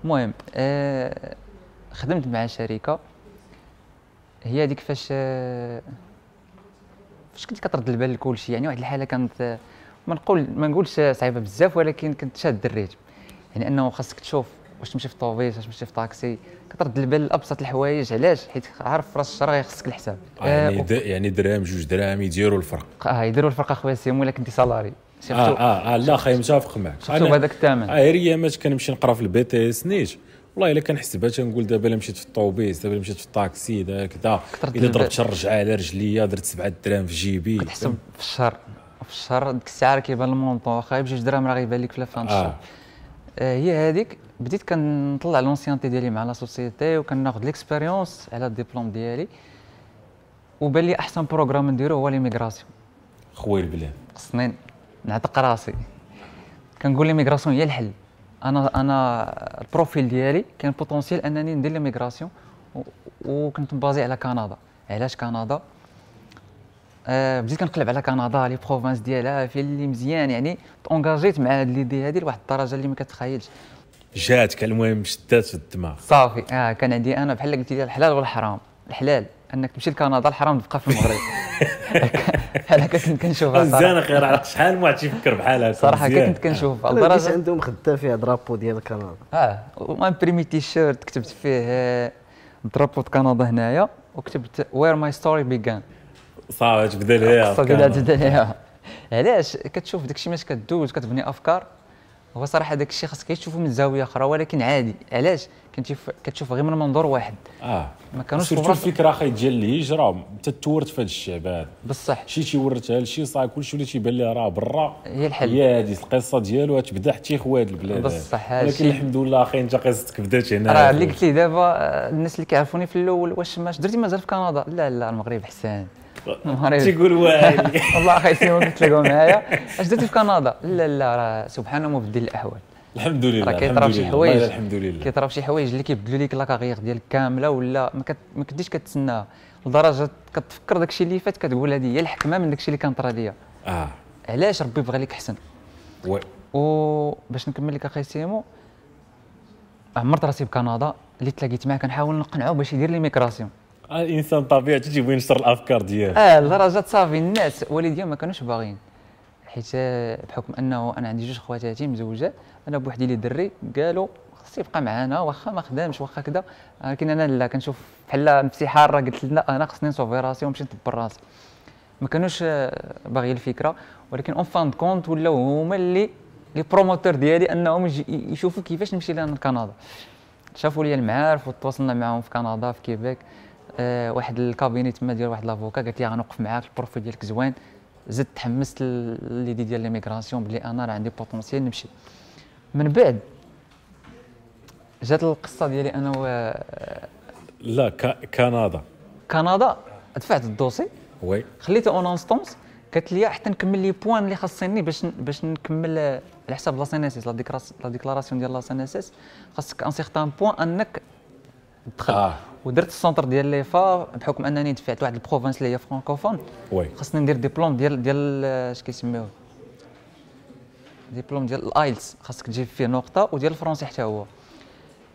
المهم آه خدمت مع شركة. هي هذيك فاش آه فاش كنت كترد البال لكل شيء يعني واحد الحالة كانت آه، ما نقول ما نقولش صعيبة بزاف ولكن كنت شاد ال rythme يعني أنه خاصك تشوف واش تمشي في طوبيس واش تمشي في طاكسي. كترد البال لأبسط الحوايج علاش؟ حيت عارف راس الشهر غيخصك الحساب. آه، يعني آه، د- يعني درهم جوج دراهم يديروا الفرق. آه يديروا الفرق أخويا سيمو إلا كنتي salarié. آه surtout آه, آه لا خاي متفق معك. surtout بهذاك الثمن. آه ايامات كنمشي نقرا في ال BTS نيت. والله إلا كنحسبها تنقول دابا إلا مشيت في الطوبيس دابا إلا مشيت في الطاكسي دا كذا الا ضربت شي رجعة على رجليا درت سبعة دراهم في جيبي. كتحسب في الشهر في الشهر ديك الساعة راه كيبان ال montant واخا بجوج دراهم راه غيبان لك في la fin الشهر آه، هي هذيك بديت كنطلع l'ancienneté ديالي مع la société وكناخذ l'expérience على الدبلوم ديالي. وبان لي أحسن programme نديرو هو l'immigration. خويا البلاد. خصني نعتق راسي. كنقول l'immigration هي الحل. أنا أنا ال profil ديالي كان potentiel أنني ندير l'immigration و- وكنت مبازي على كندا. علاش كندا؟ آه بديت كنقلب على كندا les provinces ديالها في اللي مزيان يعني تونجاجيت مع هاد l'idée هادي لواحد الدرجة اللي ما كتخيلش. جاتك المهم شدات في الدماغ. صافي. آه كان عندي أنا بحال قلتي لي الحلال والحرام. الحلال. انك تمشي لكندا الحرام تبقى في المغرب. بحال هكا كنت كنشوفها مزيان صراحة أخي راه شحال ما عرفتش يفكر بحال هكا صراحة هكا مزيان. كنت كنشوفها لدرجه عندي مخدة فيها drapeau ديال كندا. آه و imprimé t-shirt كتبت فيه آه، drapeau كندا هنايا وكتبت where my story began صافي تبدا ليها القصة تبدا ليها علاش؟ كتشوف داكشي ماش كدوز كتبني أفكار. هو صراحة داكشي خاصك تشوفه من زاوية أخرى ولكن عادي. علاش؟ كنتشوف كتشوف غير من منظور واحد. آه. ما كانوش سيرتو فرص- الفكرة أخي ديال الهجرة أنت تورت في هذا الشعب هذا بصح. شي تيورتها لشي صاحب كلشي ولا تيبان ليه راه برا. هي الحل. هي هذه القصة ديالو تبدأ حتى خواد البلاد. بصح ولكن الحمد لله أخي أنت قصتك بدات هنا. راه اللي قلت لي دابا آه، الناس اللي كيعرفوني في الأول واش ماش درتي مازال في كندا؟ لا لا المغرب حسان. المغرب تيقول واعي والله أخي سيما كتلاقاو معايا اش درتي في كندا لا لا راه سبحان مبدل الاحوال الحمد لله راه كيطراو شي حوايج الحمد لله كيطراو شي حوايج اللي كيبدلوا لك la carrière ديالك كامله ولا ما, كنتيش كتسناها لدرجه كتفكر داكشي اللي فات كتقول هذه هي الحكمه من داكشي اللي كان طرا ليا آه علاش ربي بغى لك احسن و... وباش نكمل لك أخي سيمو عمرت راسي بكندا اللي تلاقيت معاه كنحاول نقنعو باش يدير لي migration آه، الإنسان طبيعته تيبغي ينشر الأفكار ديالو. آه لدرجة صافي الناس والديا ما كانوش باغيين. حيت بحكم أنه أنا عندي جوج خواتاتي مزوجات أنا بوحدي اللي دري قالوا خص يبقى معنا واخا ما خدامش واخا كذا ولكن أنا لا كنشوف بحال نفسي حاره قلت لا أنا خصني نسوفي راسي ونمشي ندبر راسي. ما كانوش باغيين الفكرة ولكن en fin de compte ولاو هما اللي les promoteurs ديالي أنهم يشوفوا كيفاش نمشي لنا لكندا. شافوا لي المعارف وتواصلنا معاهم في كندا في كيبيك. واحد ال cabinet تما ديال واحد l'avocat قالت لي غنوقف معاك ال profil ديالك زوين. زدت تحمست ليدي ديال ليميغراسيون بلي أنا راه عندي بوتونسيال نمشي. من بعد جات القصة ديالي أنا و لا ك... كندا. كندا دفعت الدوسي. وي. خليته اون انستونس قالت لي حتى نكمل لي بوان اللي خاصني باش باش نكمل آه، على حساب لا سينيسيس لا ديكلاراسيون ديال لا سينيسيس خاصك ان سيغتان بوان أنك تدخل آه. ودرت السونتر ديال ليفا بحكم أنني دفعت واحد البروفانس اللي هي فرانكوفون. oui. خاصني ندير ديبلوم ديال ديال آه، اش كيسميوه ديبلوم ديال ال IELTS خاصك تجيب فيه نقطة وديال الفرونسي حتى هو.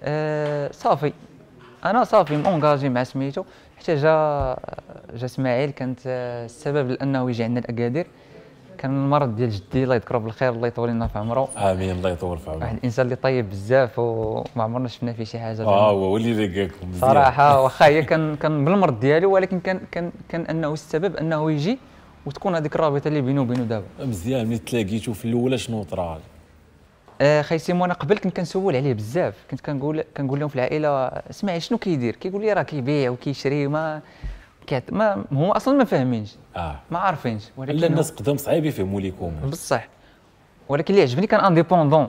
أه صافي. أنا صافي m'engager مع سميتو. حتى جا جا إسماعيل كانت آه، السبب لأنه يجي عندنا الأكادير. كان المرض ديال جدي الله يذكره بالخير الله يطول لنا في عمره. آمين الله يطول في واحد عمرك الإنسان اللي طيب بزاف وما عمرنا شفنا فيه شي حاجة آه هو اللي لقاكم. صراحة واخا هي كان كان بالمرض ديالو ولكن كان كان كان أنه السبب أنه يجي وتكون هذيك الرابطة اللي بينه وبينه دابا. مزيان ملي تلاقيتو في الاولى شنو طرا؟ آه خاي سيمو أنا قبل كنت كنسول عليه بزاف. كنت كنقول كنقول لهم في العائلة اسمعي شنو كيدير؟ كيقول لي راه كيبيع وكيشري ما. ما هو أصلا ما فاهمينش. آه. ما عارفينش ولكن هو- الناس قدام صعيب يفهموا ليكم بصح. ولكن اللي عجبني كان انديبوندون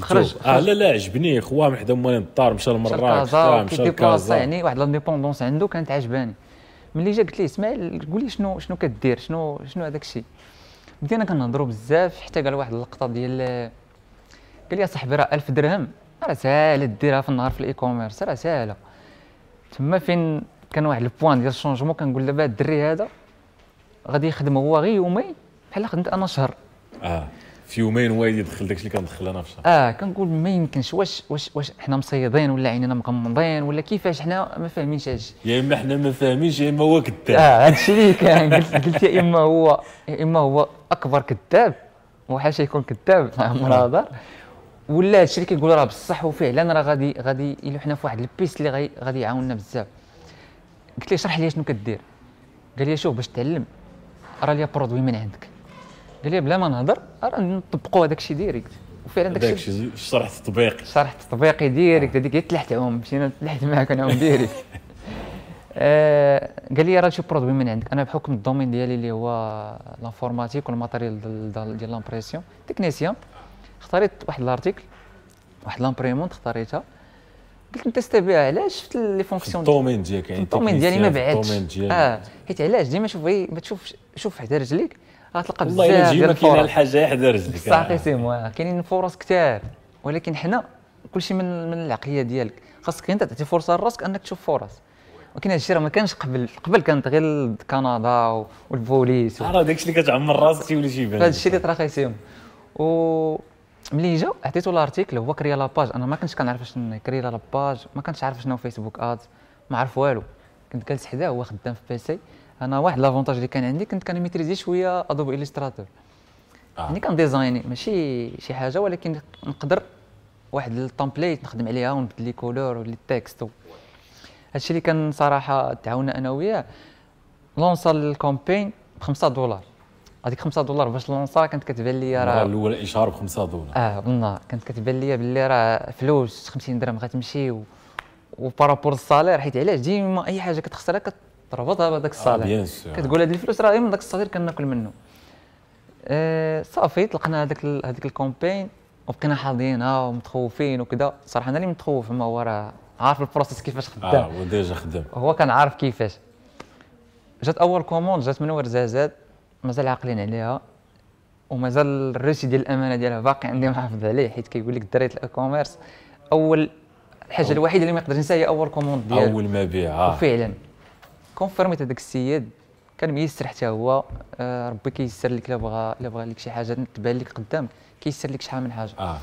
خرج- آه لا لا عجبني. خوام حدا مالين الدار مشى لمراكش مشى لكازا. يعني واحد l'indépendance عنده كانت عجباني. ملي جا قلت ليه إسماعيل قول لي شنو شنو كدير شنو شنو هذاك الشيء. بدينا كنهضروا بزاف حتى قال واحد اللقطة ديال قال لي صاحبي راه 1000 درهم. راه ساهله ديرها في النهار في ال e-commerce راه ساهلة. تما فين كان واحد ال point ديال ال changement كنقول دابا الدري هذا غادي يخدم هو غير يومين بحال خدمت أنا شهر. آه. في يومين هو يدخل داكشي اللي كندخل أنا في الشهر آه كنقول ما يمكنش. واش واش واش حنا مصيدين ولا عينينا مغمضين ولا كيفاش حنا ما فاهمينش هادشي. يا إما حنا ما فاهمينش يا إما هو كذاب. آه هادشي اللي كان قلت, قلت يا إما هو يا إما هو أكبر كذاب وحاشا يكون كذاب مع مناظر ولا هادشي اللي كيقول راه بصح وفعلا راه غادي غادي يلو حنا في واحد البيست اللي غادي يعاوننا بزاف. قلت ليه اشرح لي شنو كدير. قال لي شوف باش تعلم. راه ليا produit من عندك. قال لي بلا ما نهضر راه نطبقوا هذاك الشيء direct. وفعلا داك الشيء داكشي الشرح التطبيقي شرح تطبيقي direct. هذيك تلحت عوم مشينا تلحت معاك نعوم direct. آه قال لي راه شي produit من عندك. أنا بحكم ال domaine ديالي اللي هو l'informatique وال matériel ديال l'impression. technicien. اختاريت واحد ال article واحد l'imprimante اختاريتها. قلت نتيستي بها علاش شفت لي فونكسيون الدومين ديالك يعني الدومين ديالي ما بعدش. آه. حيت علاش؟ ديما شوف ما تشوف شوف حدا رجليك غتلقى والله بزاف ديال ما كاينة الفرص. الحاجة حدا رجلك صافي سي موا. كاينين فرص كثار ولكن حنا كلشي من من العقلية ديالك. خاصك أنت تعطي فرصة لراسك أنك تشوف فرص. ولكن هذا الشيء راه ما كانش قبل قبل كانت غير كندا والبوليس راه داكشي اللي كتعمر راسك تيولي شي فهاد بان الشيء اللي طرا خايسيهم و ملي جا عطيتو l'article هو كريا la page أنا ما كنتش كنعرف شنو كريا la page ما كنتش عارف شنو Facebook Ads ما عارف والو. كنت جالس حداه هو خدام في PC أنا واحد l'avantage اللي كان عندي كنت كنميتريزي شوية Adobe Illustrator. آه. يعني كان designer ماشي شي حاجة ولكن نقدر واحد ال template نخدم عليها ونبدل les couleurs و les textes هادشي اللي كان صراحة تعاوننا أنا وياه. لونسا ال campagne ب 5 دولار. هذيك 5 دولار باش لونسا كانت كتبان لي راه الأولى إشهار ب 5 دولار. آه والله كانت كتبان لي باللي راه فلوس 50 درهم غتمشي و و par rapport ال salaire. حيت علاش؟ ديما أي حاجة كتخسرها كتربطها بهذاك ال salaire. bien sûr كتقول هاد الفلوس راه من داك ال salaire كناكل منه. آه صافي طلقنا هذاك ال- هذيك ال campagne وبقينا حاضينها ومتخوفين وكذا صراحة أنا اللي متخوف ما هو راه عارف ال process كيفاش آه خدام هو déjà خدام. هو كان عارف كيفاش. جات أول كوموند جات من ورزازات. مازال عاقلين عليها ومازال الريسي ديال الأمانة ديالها باقي عندي محافظ عليه حيت كيقول لك دريت الاكوميرس أول الحاجة الوحيدة اللي ما يقدرش ينسى هي أول كوموند ديالو. أول ما بيع آه. وفعلا. كونفيرميت هذاك السيد كان ميسر حتى هو آه ربي كيسر لك إلا بغى إلا بغى لك شي حاجة تبان لك قدام كيسر لك شحال من حاجة. آه.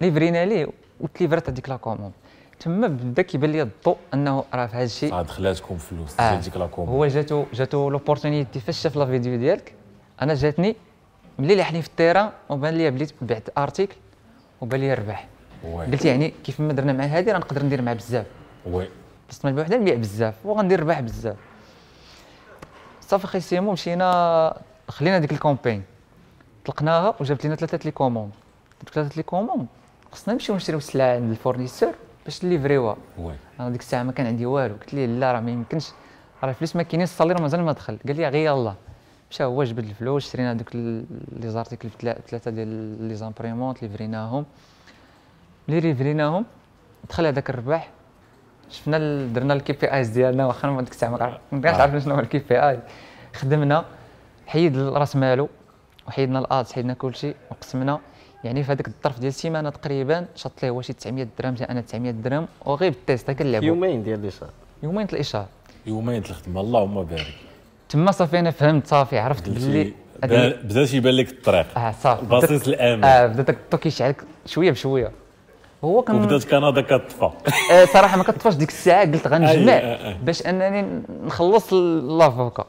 ليفرينا ليه وتليفرات هذيك لا كوموند تما بدا كيبان لي الضوء انه راه في هذا الشيء. عاد دخلاتكم فلوس آه. ديك لاكوم هو جاتو جاتو لوبورتونيتي فاش شاف لا فيديو ديالك. أنا جاتني ملي لحني في التيران وبان لي بلي بعت ارتيكل وبان لي ربح. وي. قلت يعني كيف ما درنا مع هادي راه نقدر ندير معاه بزاف. وي. بس ما بوحده نبيع بزاف وغندير ربح بزاف. صافي خي سيمو مشينا خلينا ديك الكومبين. طلقناها وجابت لنا ثلاثة لي كوموند. دوك ثلاثة les commandes خصنا نمشيو نشريو السلعه عند ال fournisseur. باش نليفريوها أنا ديك الساعة ما كان عندي والو. قلت ليه لا راه ما يمكنش. راه الفلوس ما كاينين ال salaire مازال ما دخل. قال لي غير يلاه مشى هو جبد الفلوس شرينا دوك les articles ثلاثة ديال les imprimantes ليفريناهم ملي ليفريناهم دخل هذاك الربح شفنا درنا ال KPIs ديالنا. واخا ما ديك الساعة ما كنعرفش عارفين شنو هو ال KPI خدمنا حيد راس مالو وحيدنا ال ads حيدنا كلشي وقسمنا. يعني في هذاك الظرف ديال السيمانة تقريبا شاط ليه هو شي 900 درهم جا أنا 900 درهم وغير بال test كنلعبوا يومين ديال الاشهار يومين د الاشهار يومين د الخدمة اللهم بارك. تما صافي أنا فهمت صافي عرفت هاد- بدا- يبان لك الطريق. آه صافي. البصيص الأمل. آه بدا داك الضو كيشعل شوية بشوية. هو كان وبدات كندا كتطفى. آه، صراحة ما كطفاش ديك الساعة قلت غنجمع آه، آه. باش أنني نخلص l'avocat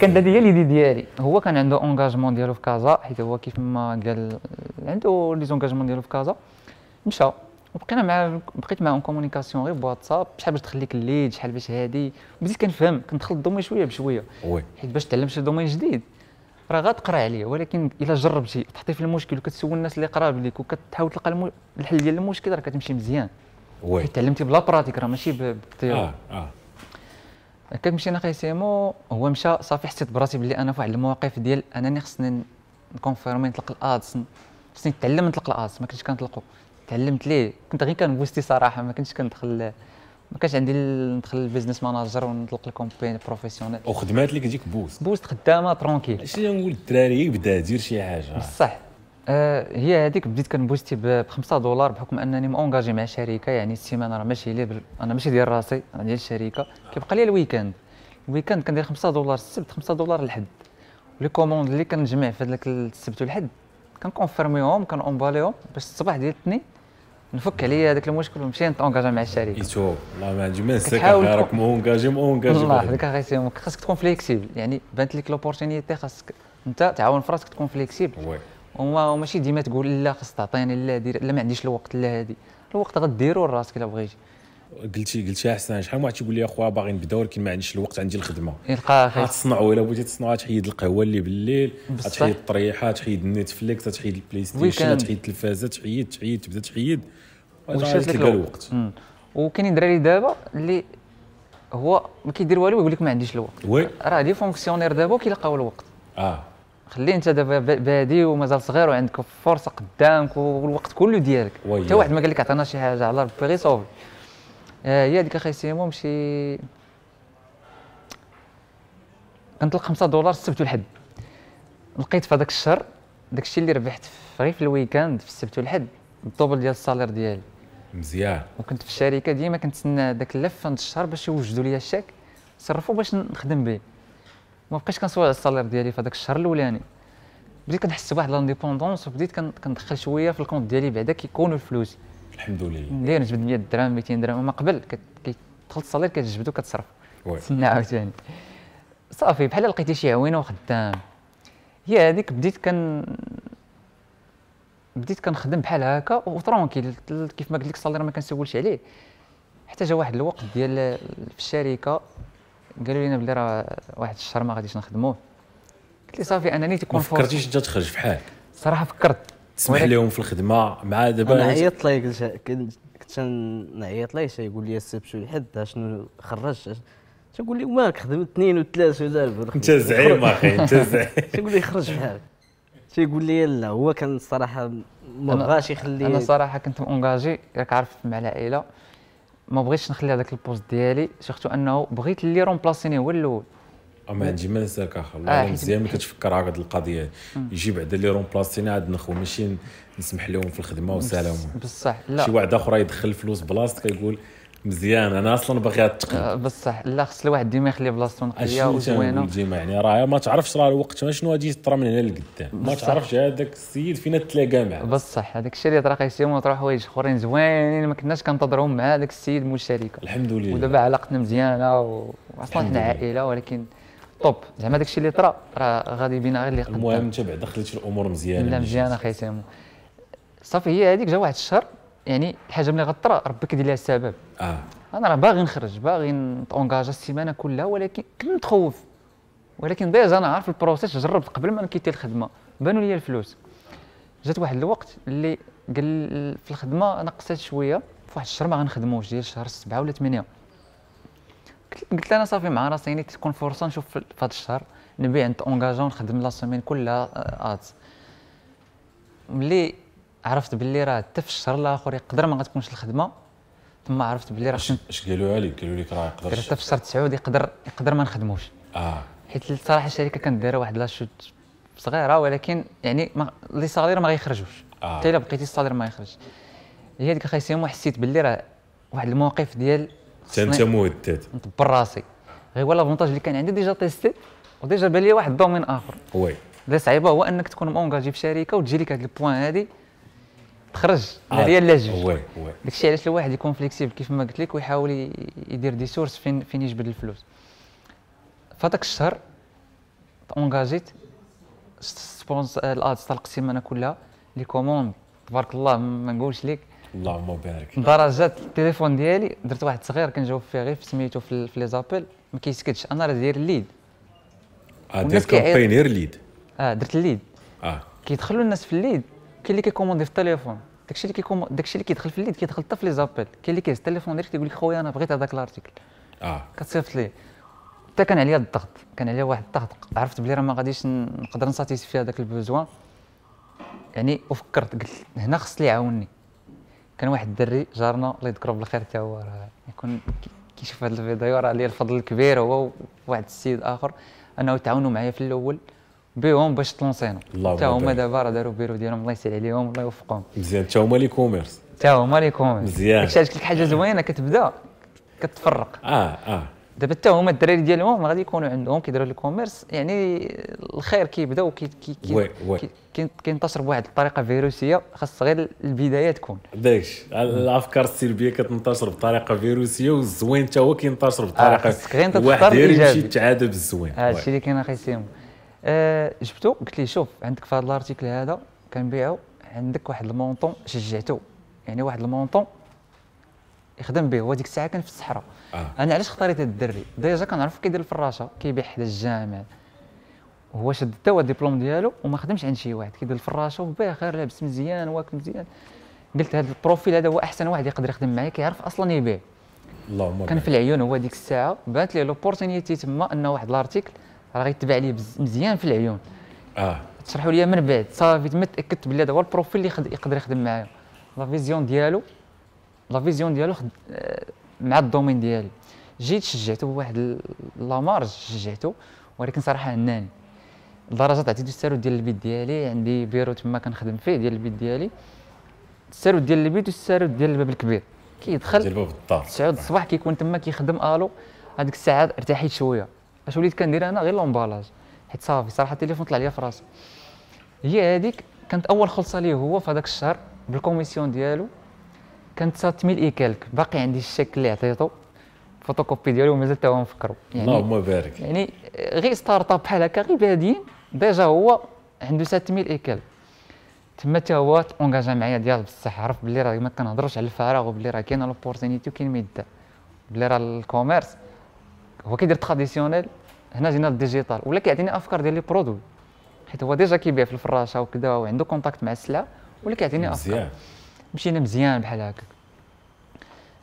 كانت هذه هي l'idée ديالي. هو كان عنده engagement ديالو في كازا حيت هو كيف ما قال عنده les engagements ديالو في كازا. مشى. وبقينا مع بقيت معاه en communication غير بواتساب. شحال باش تخليك ال lead شحال باش هادي. بديت كنفهم كندخل ال domaine شوية بشوية. oui. حيت باش تعلم شي domaine جديد. راه غتقرا عليه ولكن إلا جربتي تحطي في المشكل وكتسول الناس اللي قراب ليك وكتحاول تلقى الم- الحل ديال المشكل راه كتمشي مزيان. oui. تعلمتي ب la pratique راه ماشي ب la théorie آه آه. هكاك مشينا أخي سيمو هو مشى صافي حسيت براسي بلي أنا في واحد المواقف ديال أنني خصني ن confirmer نطلق ال ads خصني نتعلم نطلق ال ads ما كنتش كنطلقو. تعلمت ليه كنت غير كن booster صراحة ما كنتش كندخل ما كانش عندي ندخل ال business manager ونطلق ال campagne professionnelle. وخدمات لك ديك boost. boost خدامة tranquille. شنو نقول الدراري بدا دير شي حاجة؟ بصح آه هي هذيك بديت كن booster ب 5 دولار بحكم أنني م engagé مع شركة يعني السيمانه راه ماشي لي أنا ماشي ديال راسي أنا ديال الشركة. كيبقى لي ال week-end ال week-end كندير 5 دولار السبت 5 دولار الحد. les commandes اللي كنجمع في هذاك السبت والحد كن confirmer هم كن emballer هم باش الصباح ديال الاثنين نفك عليا هذاك المشكل ونمشي نتونجاجا مع الشركة. إيتو والله ما عندي ما نساك راك م engagé م engagé الله. يحفظك أخي خاصك تكون flexible يعني بانت لك l'opportunité خاصك أنت تعاون في راسك تكون flexible oui. وما وماشي ديما تقول لا خاص تعطيني لا دير لا ما عنديش الوقت لا هادي. الوقت غديرو لراسك الا بغيتي. قلتي قلتي احسن شحال من واحد تيقول لي اخويا باغي نبدأ ولكن ما عنديش الوقت عندي الخدمة. يلقى أخي غتصنعوا إلا بغيتي تصنعوا تحيد القهوة اللي بالليل. تحيد الطريحة تحيد ال Netflix تحيد ال PlayStation. تحيد التلفازة تحيد تحيد تبدأ تحيد. وشات وشات لك الوقت. وكاينين دراري دابا اللي هو ما كيدير والو ويقول لك ما عنديش الوقت. oui. راه les fonctionnaires دابا كيلقاو الوقت. آه. خلي انت دابا بادي ومازال صغير وعندك فرصة قدامك والوقت كله ديالك. حتى واحد ما قال لك عطينا شي حاجة على ربي غير صوفي آه هي هذيك أخي سيمو مشي كنطلق 5 دولار السبت والحد. لقيت في هذاك الشهر داك الشيء اللي ربحت في- غير في ال week-end في السبت والحد ال double ديال ال salaire ديالي. مزيان. وكنت في الشركة ديما كنتسنى داك اللف عند الشهر باش يوجدوا لي الشاك صرفوا باش نخدم به. ما بقيتش كنسوى على ال salaire ديالي في هذاك الشهر الأولاني. بديت كنحس بواحد l'indépendance وبديت كن- كندخل شوية في ال compte ديالي بعدا كيكونوا الفلوس. الحمد لله اللي نجبد 100 درهم 200 درهم اما قبل كت- كيدخل ال salaire كتجبدو كتصرف. تسنى عاوتاني. صافي بحال لقيتي شي عوينة وخدام. هي هذيك بديت كن بديت كنخدم بحال هكا و tranquille كيف ما قلت لك ال salaire ما كنسولش عليه. حتى جا واحد الوقت ديال في الشركة قالوا لنا بلي راه واحد الشهر ما غاديش نخدموه. قلت لي صافي أنني ما تكون فكرتيش أنت تخرج في حالك صراحة فكرت. تسمح ولكن- لهم في الخدمة مع دابا أنا عيطت ليه قلت كنت كنت نعيط ليه يقول لي السبت والحد شنو خرجت؟ تقول لي مالك خدمت اثنين وثلاث وزارب أنت زعيم أخي أنت زعيم. تقول لي خرج بحالك تيقول لي لا هو كان الصراحه ما أنا- بغاش يخلي أنا صراحة كنت مونجاجي راك عارف مع العائلة. ما بغيتش نخلي هذاك ال poste ديالي surtout أنه بغيت اللي remplacer ني هو الأول. ما عندي ما نساك اخ آه، مزيان ملي كتفكر هاد القضية. يجي بعدا اللي remplacer نا عاد نخو ماشي نسمح لهم في الخدمة وسلام. بصح لا. شي واحد آخر يدخل الفلوس بلاصتك كيقول مزيان أنا أصلا باغي التقي آه، بصح لا خص الواحد ديما يخلي بلاصتو نقية وزوينة. ديما يعني راه ما تعرفش راه الوقت ما شنو غادي يطرى من هنا لقدام. ما. تعرفش هذاك السيد فين تلاقى معاه. بصح هذاك الشيء اللي طرا أخي سيمو طرا حوايج أخرين زوينين ما كناش كنتظرهم مع هذاك السيد مول الشركة الحمد لله. ودابا علاقتنا مزيانة واصلا حنا. عائلة ولكن top زعما داك الشيء اللي طرا راه غادي بينا غير اللي قدام. المهم انت بعدا خليتي الأمور مزيانة لا ملي مزيان جيت. أخي صافي هي هذيك جا واحد الشهر يعني الحاجة ملي غطرا ربي كيدير لها السبب. آه. أنا راه باغي نخرج باغي نتونجاجا السيمانة كلها ولكن كنت متخوف. ولكن déjà أنا عارف ال process جربت قبل ما ن quitter الخدمة. بانوا لي الفلوس. جات واحد الوقت اللي قال في الخدمة نقصت شوية في واحد الشهر ما غنخدموش ديال شهر سبعه ولا ثمانيه قلت أنا صافي مع راسي يعني تكون فرصة نشوف في هذا الشهر نبيع نتونجاجا ونخدم la semaine كلها آه، ads ملي عرفت باللي راه حتى في الشهر الآخر يقدر ما غتكونش الخدمة ثم عرفت باللي راه اش قالوا لك قالوا لك راه قال يقدرش حتى في الشهر تسعود يقدر يقدر ما نخدموش. آه. حيت الصراحه الشركة كانت دايرة واحد la chute صغيرة ولكن يعني mais les salaires ما غيخرجوش. آه. حتى إلا بقيتي ال salaire ما يخرج هي ديك أخي سيمو حسيت باللي راه واحد المواقف ديال حتى انت مهدد ندبر راسي غير هو l'avantage اللي كان عندي déjà testé و déjà بان لي واحد ال domaine آخر. oui اللي صعيبة هو أنك تكون م engagé في شركة وتجي لك هاد ال point هادي تخرج آه، لا هي لا جوج. oui oui داكشي علاش الواحد يكون flexible كيف ما قلت لك ويحاول يدير des sources فين فين يجبد الفلوس. فهذاك الشهر engager ت sponsor ال ads تاع السيمانه كلها les commandes. تبارك الله ما نقولش لك. اللهم بارك. درجات التليفون ديالي درت واحد صغير كنجاوب فيه غير في سميتو في, les appels ما كيسكتش. أنا راه داير ال lead. آه كيعيط- campagne غير lead آه درت ال lead. آه. كيدخلوا الناس في ال lead. كاين اللي كي commander في التليفون. داكشي اللي كيكوم داكشي اللي كيدخل في ال lead كيدخل حتى في les appels. كاين اللي كيهز التليفون ديالك تيقول لك خويا أنا بغيت هذاك ال article. آه. كتصيفط ليه. حتى كان عليا الضغط. كان عليا واحد الضغط. عرفت بلي راه ما غاديش نقدر ن satisfaire هذاك ال besoin. يعني وفكرت قلت هنا خص لي يعاوني كان واحد الدري جارنا الله يذكره بالخير حتى هو راه يكون كي- كيشوف هذا الفيديو راه عليه الفضل الكبير هو وواحد السيد آخر. أنه تعاونوا معايا في الأول بهم باش تلانسينا حتى هما. دابا راه داروا بيرو ديالهم الله يسهل عليهم الله يوفقهم. مزيان. حتى هما لي كوميرس حتى هما لي كومنت مزيان. داكشي علاش لك حاجة زوينة كتبدا كتفرق. آه آه. دابا حتى هما الدراري ديالهم غادي يكونوا عندهم كيديروا ال commerce يعني الخير كيبدا وكي كي كي oui- oui. كي- كي- كينتشر بواحد الطريقة فيروسية خاص غير البداية تكون. داكشي. الأفكار السلبية كتنتشر بطريقة فيروسية والزوين حتى هو كينتشر آه، بطريقه خاصك غير أنت الواحد تختار غير يمشي. يتعادى بالزوين. هذا الشيء اللي كاين أخي سيمو آه جبتو؟ قلت لي شوف عندك في هذا ال article هذا كنبيعو عندك واحد ال montant شجعتو. يعني واحد ال montant يخدم به هو ديك الساعة كان في الصحراء. آه. أنا علاش اختاريت هاد الدري؟ déjà كنعرف كيدير الفراشة كيبيع حدا الجامع. هو شد حتى هو الدبلوم ديالو وما خدمش عند شي واحد. كيدير الفراشة وباخر لابس مزيان واكل مزيان. قلت هذا ال profil هذا هو أحسن واحد يقدر يخدم معايا كيعرف أصلا يبيع. اللهم كان في العيون هو ديك الساعة بانت ليه l'opportunité تما ان واحد ال article راه غيتباع ليه بز- مزيان في العيون. آه. تشرحوا لي من بعد. صافي تما تأكدت بلي هذا هو ال profil اللي يقدر يخدم معايا. la vision ديالو la vision ديالو مع ال domaine ديالي. جيت شجعته بواحد la marge شجعته ولكن صراحة هناني لدرجه عطيتو السارود ديال البيت ديالي عندي بيرو تما كنخدم فيه ديال البيت ديالي. الساروت ديال البيت والساروت ديال الباب الكبير. كيدخل ديال باب الدار. 9 الصباح كيكون تما كيخدم آلو. هذيك الساعة ارتحيت شوية. أش وليت كندير أنا غير l'emballage. حيت صافي صراحة التليفون طلع ليا في راسي. هي هذيك كانت أول خلصة ليه هو في هذاك الشهر بال commission ديالو. كانت 7000 اي كالك باقي عندي الشيك اللي عطيتو فوتوكوبي ديالو ومازال حتى هو مفكرو. يعني اللهم بارك يعني غير start-up بحال هكا غير بادين déjà هو عنده 7000 اي كالك تما حتى هو engagea معايا ديال بصح عرف بلي راه ما كنهضروش على الفراغ وبلي راه كاينة l'opportunité وكاين ما يدار. بلي راه ال commerce هو كيدير traditionnel هنا جينا لل digital ولا كيعطيني أفكار ديال les produits حيت هو déjà كيبيع في الفراشة وكذا وعنده contact مع السلعه ولا كيعطيني أفكار. مشينا مزيان بحال هكا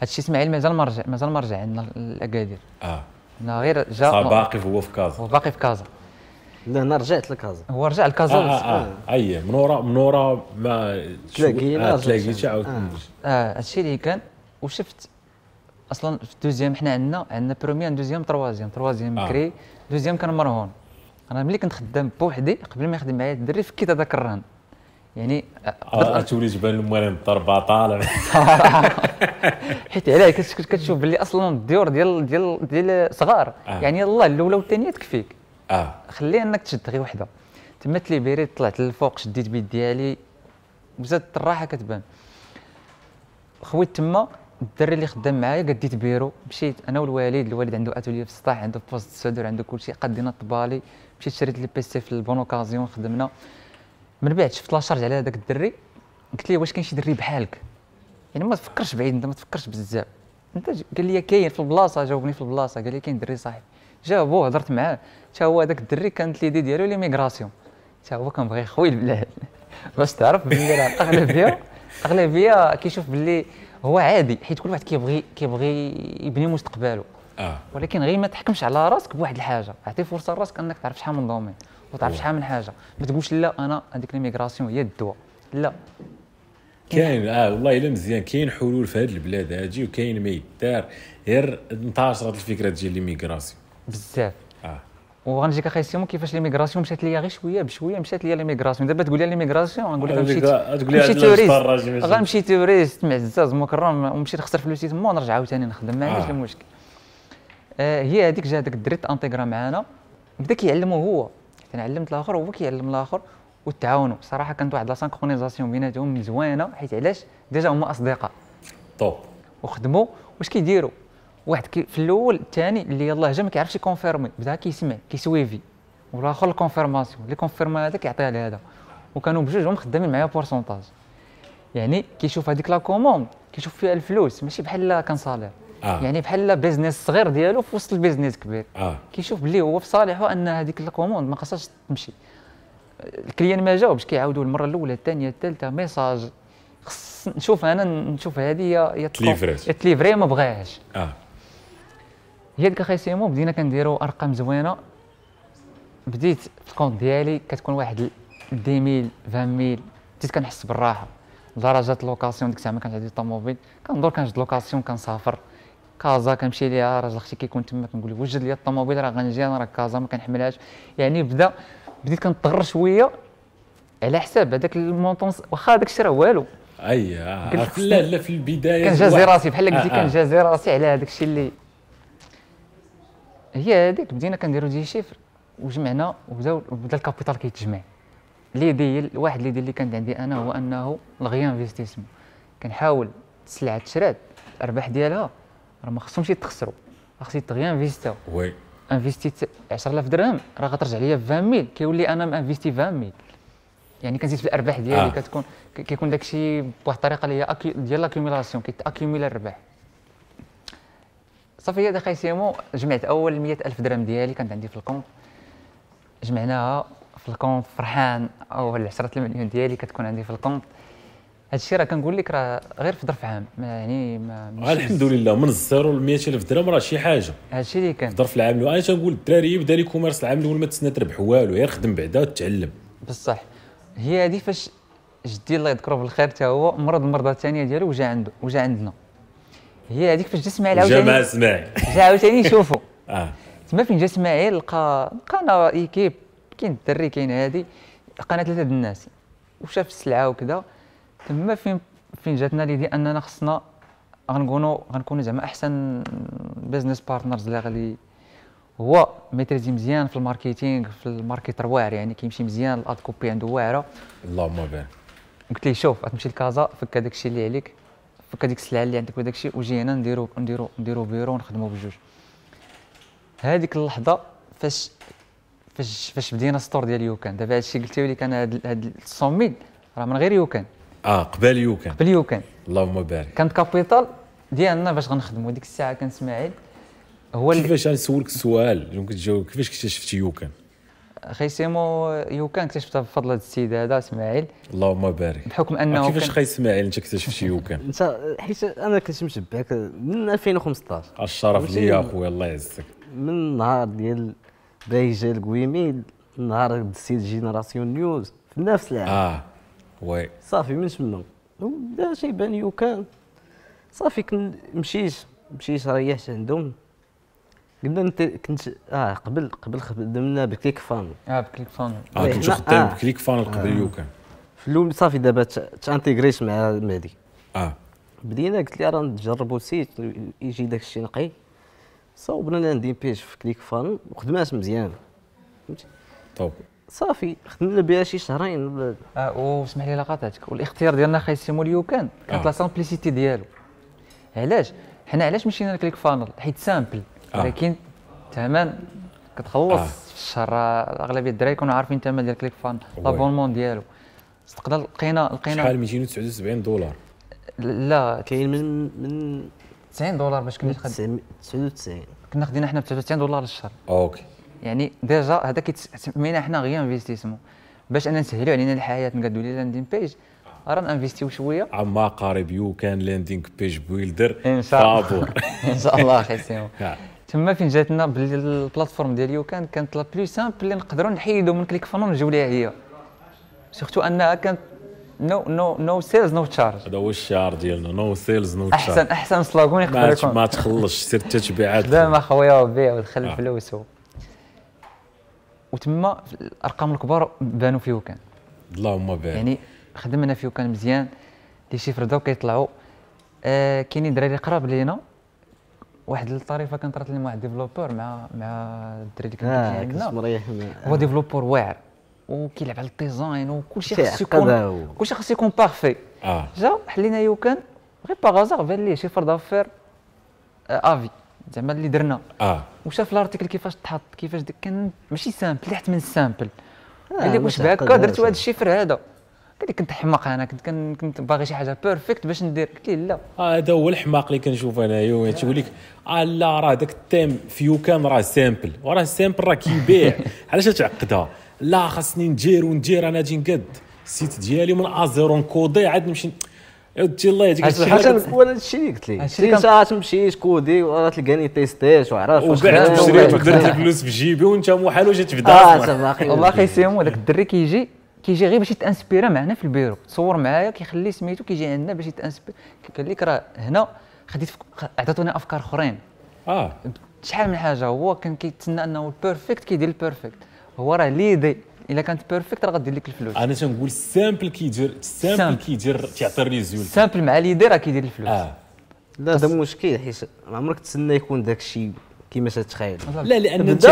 هادشي اسماعيل مازال ما رجع مازال ما رجع عندنا لاكادير آه. لا غير جا باقي هو في كازا. هو باقي في كازا. لا أنا رجعت لكازا. هو رجع لكازا. آه آه أي من ورا من ورا ما تلاقينا، آه،. تلاقيتي عاود آه. آه هادشي اللي كان. وشفت أصلا في deuxième حنا عندنا عندنا première deuxième troisième. troisième آه. بكري deuxième كان مرهون. أنا ملي كنت خدام بوحدي قبل ما يخدم معايا الدري فكيت هذاك الرهن. يعني تولي تبان الموالين الضربه طالع حيت علاه كت- كتشوف باللي أصلا الديور ديال ديال ديال صغار. آه. يعني يلاه الاولى والثانيه تكفيك آه. خليها إنك تشد غير وحدة. تما تليبيري طلعت للفوق شديت بيد ديالي وزادت الراحة كتبان. خويت تما الدري اللي خدام معايا قديت بيرو. مشيت أنا والوالد الوالد عنده أتولية في السطح عنده بوست الصدر عنده كل شيء قدينا الطبالي مشيت شريت les PC في ال bonne occasion خدمنا. من بعد شفت la charge على هذاك الدري قلت ليه واش كاين شي دري بحالك؟ يعني ما تفكرش بعيد انت ما تفكرش بزاف. انت قال لي كاين في البلاصة جاوبني في البلاصة قال لي كاين دري صاحبي. جابو هضرت معاه حتى هو هذاك الدري كانت l'idée ديالو l'immigration حتى هو كنبغي يخوي البلاد. باش تعرف باللي راه الاغلبيه الاغلبيه كيشوف باللي هو عادي حيت كل واحد كيبغي كيبغي يبني مستقبله. آه. ولكن غير ما تحكمش على راسك بواحد الحاجة. عطي فرصة لراسك أنك تعرف شحال من domaine وتعرف شحال من حاجة. ما تقولش لا أنا هذيك l'immigration هي الدواء. لا. كاين آه والله إلا مزيان. كاين حلول في هذه البلاد هادي وكاين ما يدار غير انتشرت الفكرة ديال l'immigration بزاف. آه. وغنجيك أخي سيمو كيفاش l'immigration مشات ليا؟ غير شوية بشوية مشات ليا l'immigration دابا تقول لي l'immigration غنقول لك مشيت مشيت touriste غنمشي touriste معزاز مكرم ومشيت نخسر فلوسي تما ونرجع عاوتاني نخدم. ما عنديش آه. المشكل آه هي هذيك جا هذاك الدري intégra معانا. بدأ كيعلمو هو. حيت أنا علمت الآخر وهو كيعلم الآخر وتعاونوا. صراحة كانت واحد la synchronisation بيناتهم زوينه حيت علاش؟ déjà هما أصدقاء. top وخدموا. واش كيديروا؟ واحد كي في الأول الثاني اللي يلاه جا ما كيعرفش يconfirmer بدا كيسمع كي suivre والآخر ال confirmation. اللي confirma هذا كيعطيها لهذا. وكانوا بجوج هم خدامين معايا pourcentage. يعني كيشوف هذيك la commande كيشوف فيها الفلوس ماشي بحال كان صالح آه. يعني بحال business صغير ديالو في وسط ال business كبير. آه. كيشوف بلي هو في صالحه أن هذيك ال commande ما خاصهاش تمشي. ال client ما جاوبش كيعاودوا المرة الأولى الثانية الثالثة message خص نشوف أنا نشوف هذه هي هي تليفرات. تليفري ما بغاهاش. آه. هي ديك أخي سيمو بدينا كنديروا أرقام زوينة. بديت في ال compte ديالي كتكون واحد 10000 20000 بديت كنحس بالراحة. لدرجه location ديك الساعة ما كانش عندي طوموبيل. كندور كنشد location كنسافر. كازا كنمشي ليها راجل أختي كيكون تما كنقول له وجد لي الطوموبيل؟ راه غنجي أنا راه كازا ما كنحملهاش. يعني بدا بديت كنطغر شوية على حساب هذاك ال montant واخا هذاك الشيء راه والو. اي لا لا في البداية كنجازي راسي بحال قلتي آه، آه. كنجازي راسي على هذاك الشيء اللي هي هذيك بدينا كنديروا des chiffres وجمعنا وبداو بدا ال capital كيتجمع. l'idée هي واحد l'idée اللي كانت عندي أنا هو أنه le réinvestissement. كنحاول السلعه تشرات الأرباح ديالها. راه ما خصهمش يتخسروا راه خص يت réinvest او réinvestit 10000 درهم راه غترجع ليا ب 20000 كيولي أنا م investi 20000 يعني كنزيد في الأرباح ديالي آه. كتكون كيكون داك الشيء بواحد الطريقة اللي هي ديال l'accumulation كيت accumula الربح. صافي هذا خاي سيمو جمعت أول 100000 درهم ديالي كانت عندي في ال compte. جمعناها في ال compte فرحان أول 10 المليون ديالي كتكون عندي في ال compte. هذا الشيء راه كنقول لك راه غير في ظرف عام ما يعني ما آه الحمد لله من ال zéro ل 100000 درهم راه شي حاجة. هذا الشيء اللي كان. ظرف العام أنا تنقول الدراري يبدا l'e-commerce العام الأول ما تسنى تربح والو غير خدم بعدا وتعلم. بصح هي هذه فاش جدي الله يذكره بالخير حتى هو مرض المرضى الثانية ديالو وجا عنده وجا عندنا. هي هذيك فاش جا إسماعيل جا مع عاوتاني إسماعيل. جا عاوتاني يشوفوا آه. تما فين جا إسماعيل؟ لقى لقانا équipe كاين الدري كاين هادي لقانا ثلاثة د الناس. وشاف السلعة وكذا تما فين فين جاتنا l'idée اننا خصنا غنكونوا غنكونوا زعما أحسن business partners اللي غادي هو maîtriser مزيان في ال marketing في ال marketer واعر يعني كيمشي مزيان ال ad copy عنده واعرة. اللهم بارك قلت ليه شوف غتمشي لكازا فك هذاك الشيء اللي عليك فك هذيك السلعة اللي عندك وداك الشيء وجي هنا نديرو نديرو نديرو بيرو ونخدمو بجوج. هذيك اللحظة فاش فاش فاش بدينا store ديال YouCan. دابا هذا الشيء قلتي لي كان هاد هاد 100 راه من غير YouCan. آه قبال YouCan قبل YouCan اللهم بارك. كانت capital ديالنا باش غنخدمو ديك الساعة كان إسماعيل. هو اللي كيفاش غنسولك السؤال؟ ممكن تجاوب. كيفاش اكتشفتي YouCan خي سيمو يوكان اكتشفتها بفضل هذا السيد هذا إسماعيل. اللهم بارك. بحكم آه، أنه كيفاش خاي إسماعيل؟ أنت اكتشفتي يوكان أنت حيت أنا كنت مشبعك من 2015 الشرف ليا أخويا الله يعزك. من النهار ديال بايجا الكويميد نهار دزتي جينيراسيون نيوز في نفس العام. آه. وي صافي من تما. بدا تيبان يوكان صافي كن مشيت مشيت ريحت عندهم. قلنا انت كنت آه قبل قبل خدمنا ب ClickFunnels آه ب ClickFunnels آه حنا- خدام آه. ب ClickFunnels قبل YouCan في الأول صافي دابا ت intégrit مع مهدي. آه. بدينا قلت لي راه نجربوا site يجي داك الشيء نقي. صوبنا landing page في ClickFunnels وخدمات مزيان فهمتي؟ top صافي خدمنا بها شي شهرين ولا آه واسمح لي لا قاطعتك والاختيار ديالنا خاي سيمو ال YouCan كانت آه. la simplicité ديالو. علاش؟ حنا علاش مشينا ل ClickFunnels حيت simple آه. ولكن الثمن كتخلص. آه. في الشهر أغلبية الدراري يكونوا عارفين الثمن ديال ClickFunnels. l'abonnement ديالو. استقدر لقينا لقينا شحال 279 دولار. لا. كاين من من 90 دولار باش كنا خد... 99 كنا خدينا حنا ب 99 دولار للشهر. okay. يعني déjà هذا كيتسمينا حنا غير investissement. باش أنا نسهلوا علينا الحياة نقادوا les landing page راه ن investi و شوية. عما قريب YouCan landing page builder إن شاء الله. إن شاء الله أخي سيمو. آه. تما فين جاتنا باللي ال plateforme ديال YouCan كانت la plus simple اللي نقدروا نحيدوا من ClickFunnels ونجيو ليها هي. surtout أنها كانت no no no sales no charge هذا هو الشعار ديالنا. no sales no احسن أحسن slogan يقدر ما يكون. ما تخلصش سير تتبيعات خدام اخويا وبيع ودخل آه. الفلوس و... وتما الأرقام الكبار بانوا في YouCan اللهم بارك. يعني خدمنا في YouCan مزيان. les chiffres بداو كيطلعوا. آه كاينين دراري قراب لينا. واحد الطريفة كانت طرات لي مع واحد développeur مع مع الدراري اللي كان آه عندنا مريح هو développeur واعر. وكيلعب على ال design وكلشي شي خاص يكون عقدة و- كلشي خاص يكون parfait آه. جا حلينا YouCan غير par hasard بان ليه شي فرد افير آفي. زعما اللي درنا. آه. وشاف ال article كيفاش تحط كيفاش كان ماشي simple تحت من ال simple. آه، قال لي واش بهكا تعقدهاش. درتو هذا ال chiffre هذا. قال لي كنت حماق أنا كنت كن- كنت باغي شي حاجة perfect باش ندير. قلت ليه لا. آه، هذا هو الحماق اللي كنشوف انايا وين تيقول لك آه لا راه داك ال thème في YouCan راه simple. وراه simple راه كيبيع. علاش تعقدها؟ لا خاصني ندير وندير أنا أجي نقد. ال site ديالي من à zéro ن coder عاد نمشي ودي الله يهديك هادشي حاجة كنت- ولا هادشي اللي قلت لك هادشي انت غتمشي تكودي وغتلقاني تيستيش وعرف واش وبعد خدام شريت ودرت. الفلوس في جيبي وانت محال واش تبدا آه. تا باقي والله أخي سيمو داك الدري كيجي كيجي غير باش يتانسبيرا معنا في البيرو تصور معايا كيخلي سميتو كيجي عندنا باش يتانسبير قال لك راه هنا خديت. عطاتوني افكار اخرين آه شحال من حاجة هو كان كيتسنى انه البيرفكت كيدير البيرفكت هو راه ليدي إلا كانت بيرفكت راه غدير لك الفلوس. أنا تنقول السامبل كيدير ال simple simple. كيدير تيعطي ال result simple مع l'idée راه كيدير الفلوس. آه. لا هذا مشكل حيت ما عمرك تسنى يكون داك الشيء كيما تتخيل. لا لأن انت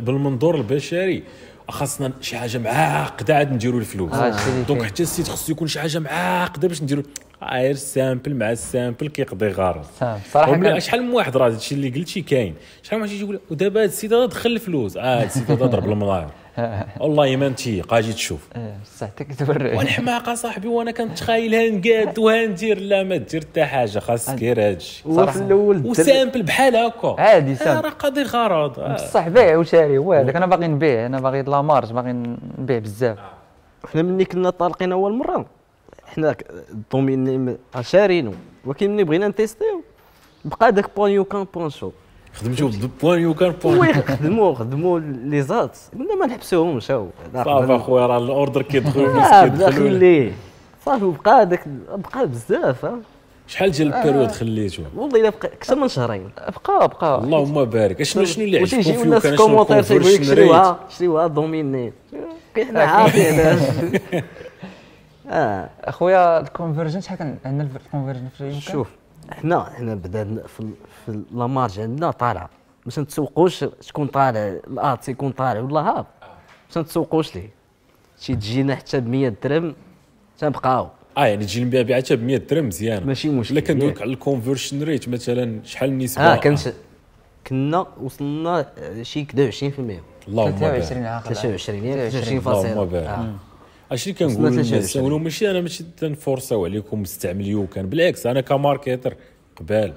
بالمنظور البشري خاصنا شي حاجة معقدة عاد نديروا الفلوس. آه، اللي donc. حتى ال site خصو يكون شي حاجة معقدة باش نديروا غير ال simple مع ال simple كيقضي غرض. simple. كان- شحال من واحد راه هادشي اللي قلتي كاين. شحال من واحد يجي يقول ودابا هاد ال site هذا دخل الفلوس. آه هاد ال site هذا ضرب الملاير والله ما انت أجي تشوف. آه بصح حتى كتوري والحماقة صاحبي وأنا كنتخايل نقاد وهندير لا ما دير حتى حاجة خاصك غير هادشي هو في الأول و simple بحال هكا. عادي آه، simple. راه قاضي غرض. آه. بصح بيع وشاري هو هذاك أنا باغي نبيع أنا باغي la marge باغي نبيع بزاف. حنا ملي كنا طالقين أول مرة حنا ال domaine شارينو ولكن ملي بغينا نتيستيو بقى داك point YouCan point shop خدمتو point YouCan point. oui خدموا خدموا les ads. قلنا ما نحبسوهمش هاو صافي اخويا راه ال order كيدخل الفلوس بدا كيدخلوا. لك. خليه صافي بقى داك بقى بزاف شحال ديال ال période خليتو؟ والله إلا بقى أكثر من شهرين. بقى بقى. اللهم بارك. شنو شنو اللي عجبكم وتيجيو فيه الناس وكان في شنو commentaire تيقول لك شريوها شريوها domaine. كي حنا عارفين آه. أخويا ال conversion شحال كان؟ عندنا الكونفرجن في شوف حنا حنا بدأنا في في la marge عندنا طالعه باش نتسوقوش شكون طالع ال ads يكون طالع ولا هابط. باش نتسوقوش ليه. شي تجينا حتى ب 100 درهم تنبقاو. آه يعني تجي نبيع بيع حتى ب 100 درهم مزيان. ماشي مشكل. إلا كندوي لك على ال conversion rate مثلا شحال النسبة آه كانت كنا وصلنا شي كدا 20% اللهم 23 بارك عاقل 23 23 اللهم 23.0 بارك. آه. اش اللي كنقول 23. للناس؟ ماشي أنا ماشي تنفورساو عليكم مستعمل YouCan بالعكس أنا ك marketer قبال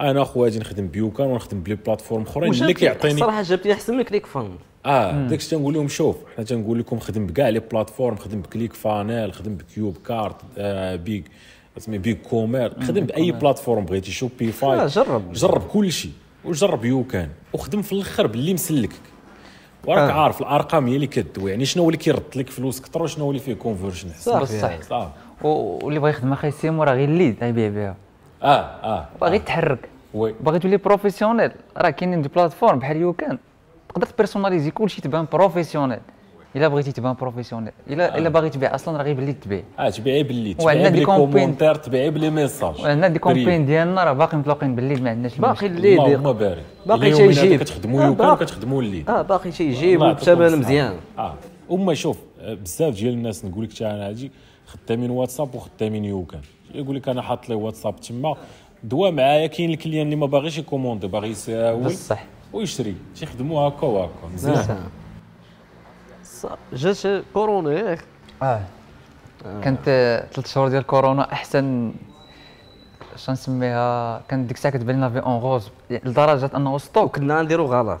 أنا اخو غادي نخدم ب YouCan ونخدم ب les plateformes أخرين اللي كيعطيني صراحة جابت لي أحسن من ClickFunnels آه داكشي تنقول لهم شوف حنا تنقول لكم خدم بكاع les plateformes خدم ب ClickFunnels خدم ب CubeCart آه Big اسمي BigCommerce خدم بأي plateforme بغيتي Shopify آه، جرب. جرب كل شيء وجرب YouCan وخدم في الأخر باللي مسلكك. وراك آه. عارف الأرقام هي اللي كدوي يعني شنو هو اللي كيرد لك فلوس كثر وشنو هو اللي فيه conversion صافي و- واللي بغى يخدم أخي سيمو راه غير الليد غيبيع بها آه آه باغي يتحرك وي. باغي تولي بروفيسيونيل راه كاينين دي بلاتفورم بحال يوكان تقدر تبيرسوناليزي كلشي تبان بروفيسيونيل إلا بغيتي تبان بروفيسيونيل إلا إلا باغي تبيع. أصلا راه غير باللي تبيع. آه تبيعي باللي وعندنا تبيعي دي بلي كومبين. كومونتير تبيعي بلي ميساج وعندنا دي كومبين ديالنا راه باقي مطلقين بالليل ما عندناش باقي. الليد اللهم بارك باقي شي يجيب. كتخدموا آه، يوكان باقي. وكتخدموا الليد آه باقي شي يجيب وبثمن. مزيان. آه. وما شوف آه، بزاف ديال الناس نقول لك حتى أنا هادي خدامين واتساب وخدامين YouCan. يقول لك أنا حاط لي واتساب تما. دوا معايا كاين ال client اللي ما باغيش يكوموندي باغي يساول بصح. ويشري. تيخدموا هكا وهكا. مزيان. جات كورونا ياك آه. كانت ثلاث شهور ديال كورونا أحسن شنو نسميها كانت ديك الساعة كتبان لنا في en rose لدرجة أنه stock وكنا نديرو غلط.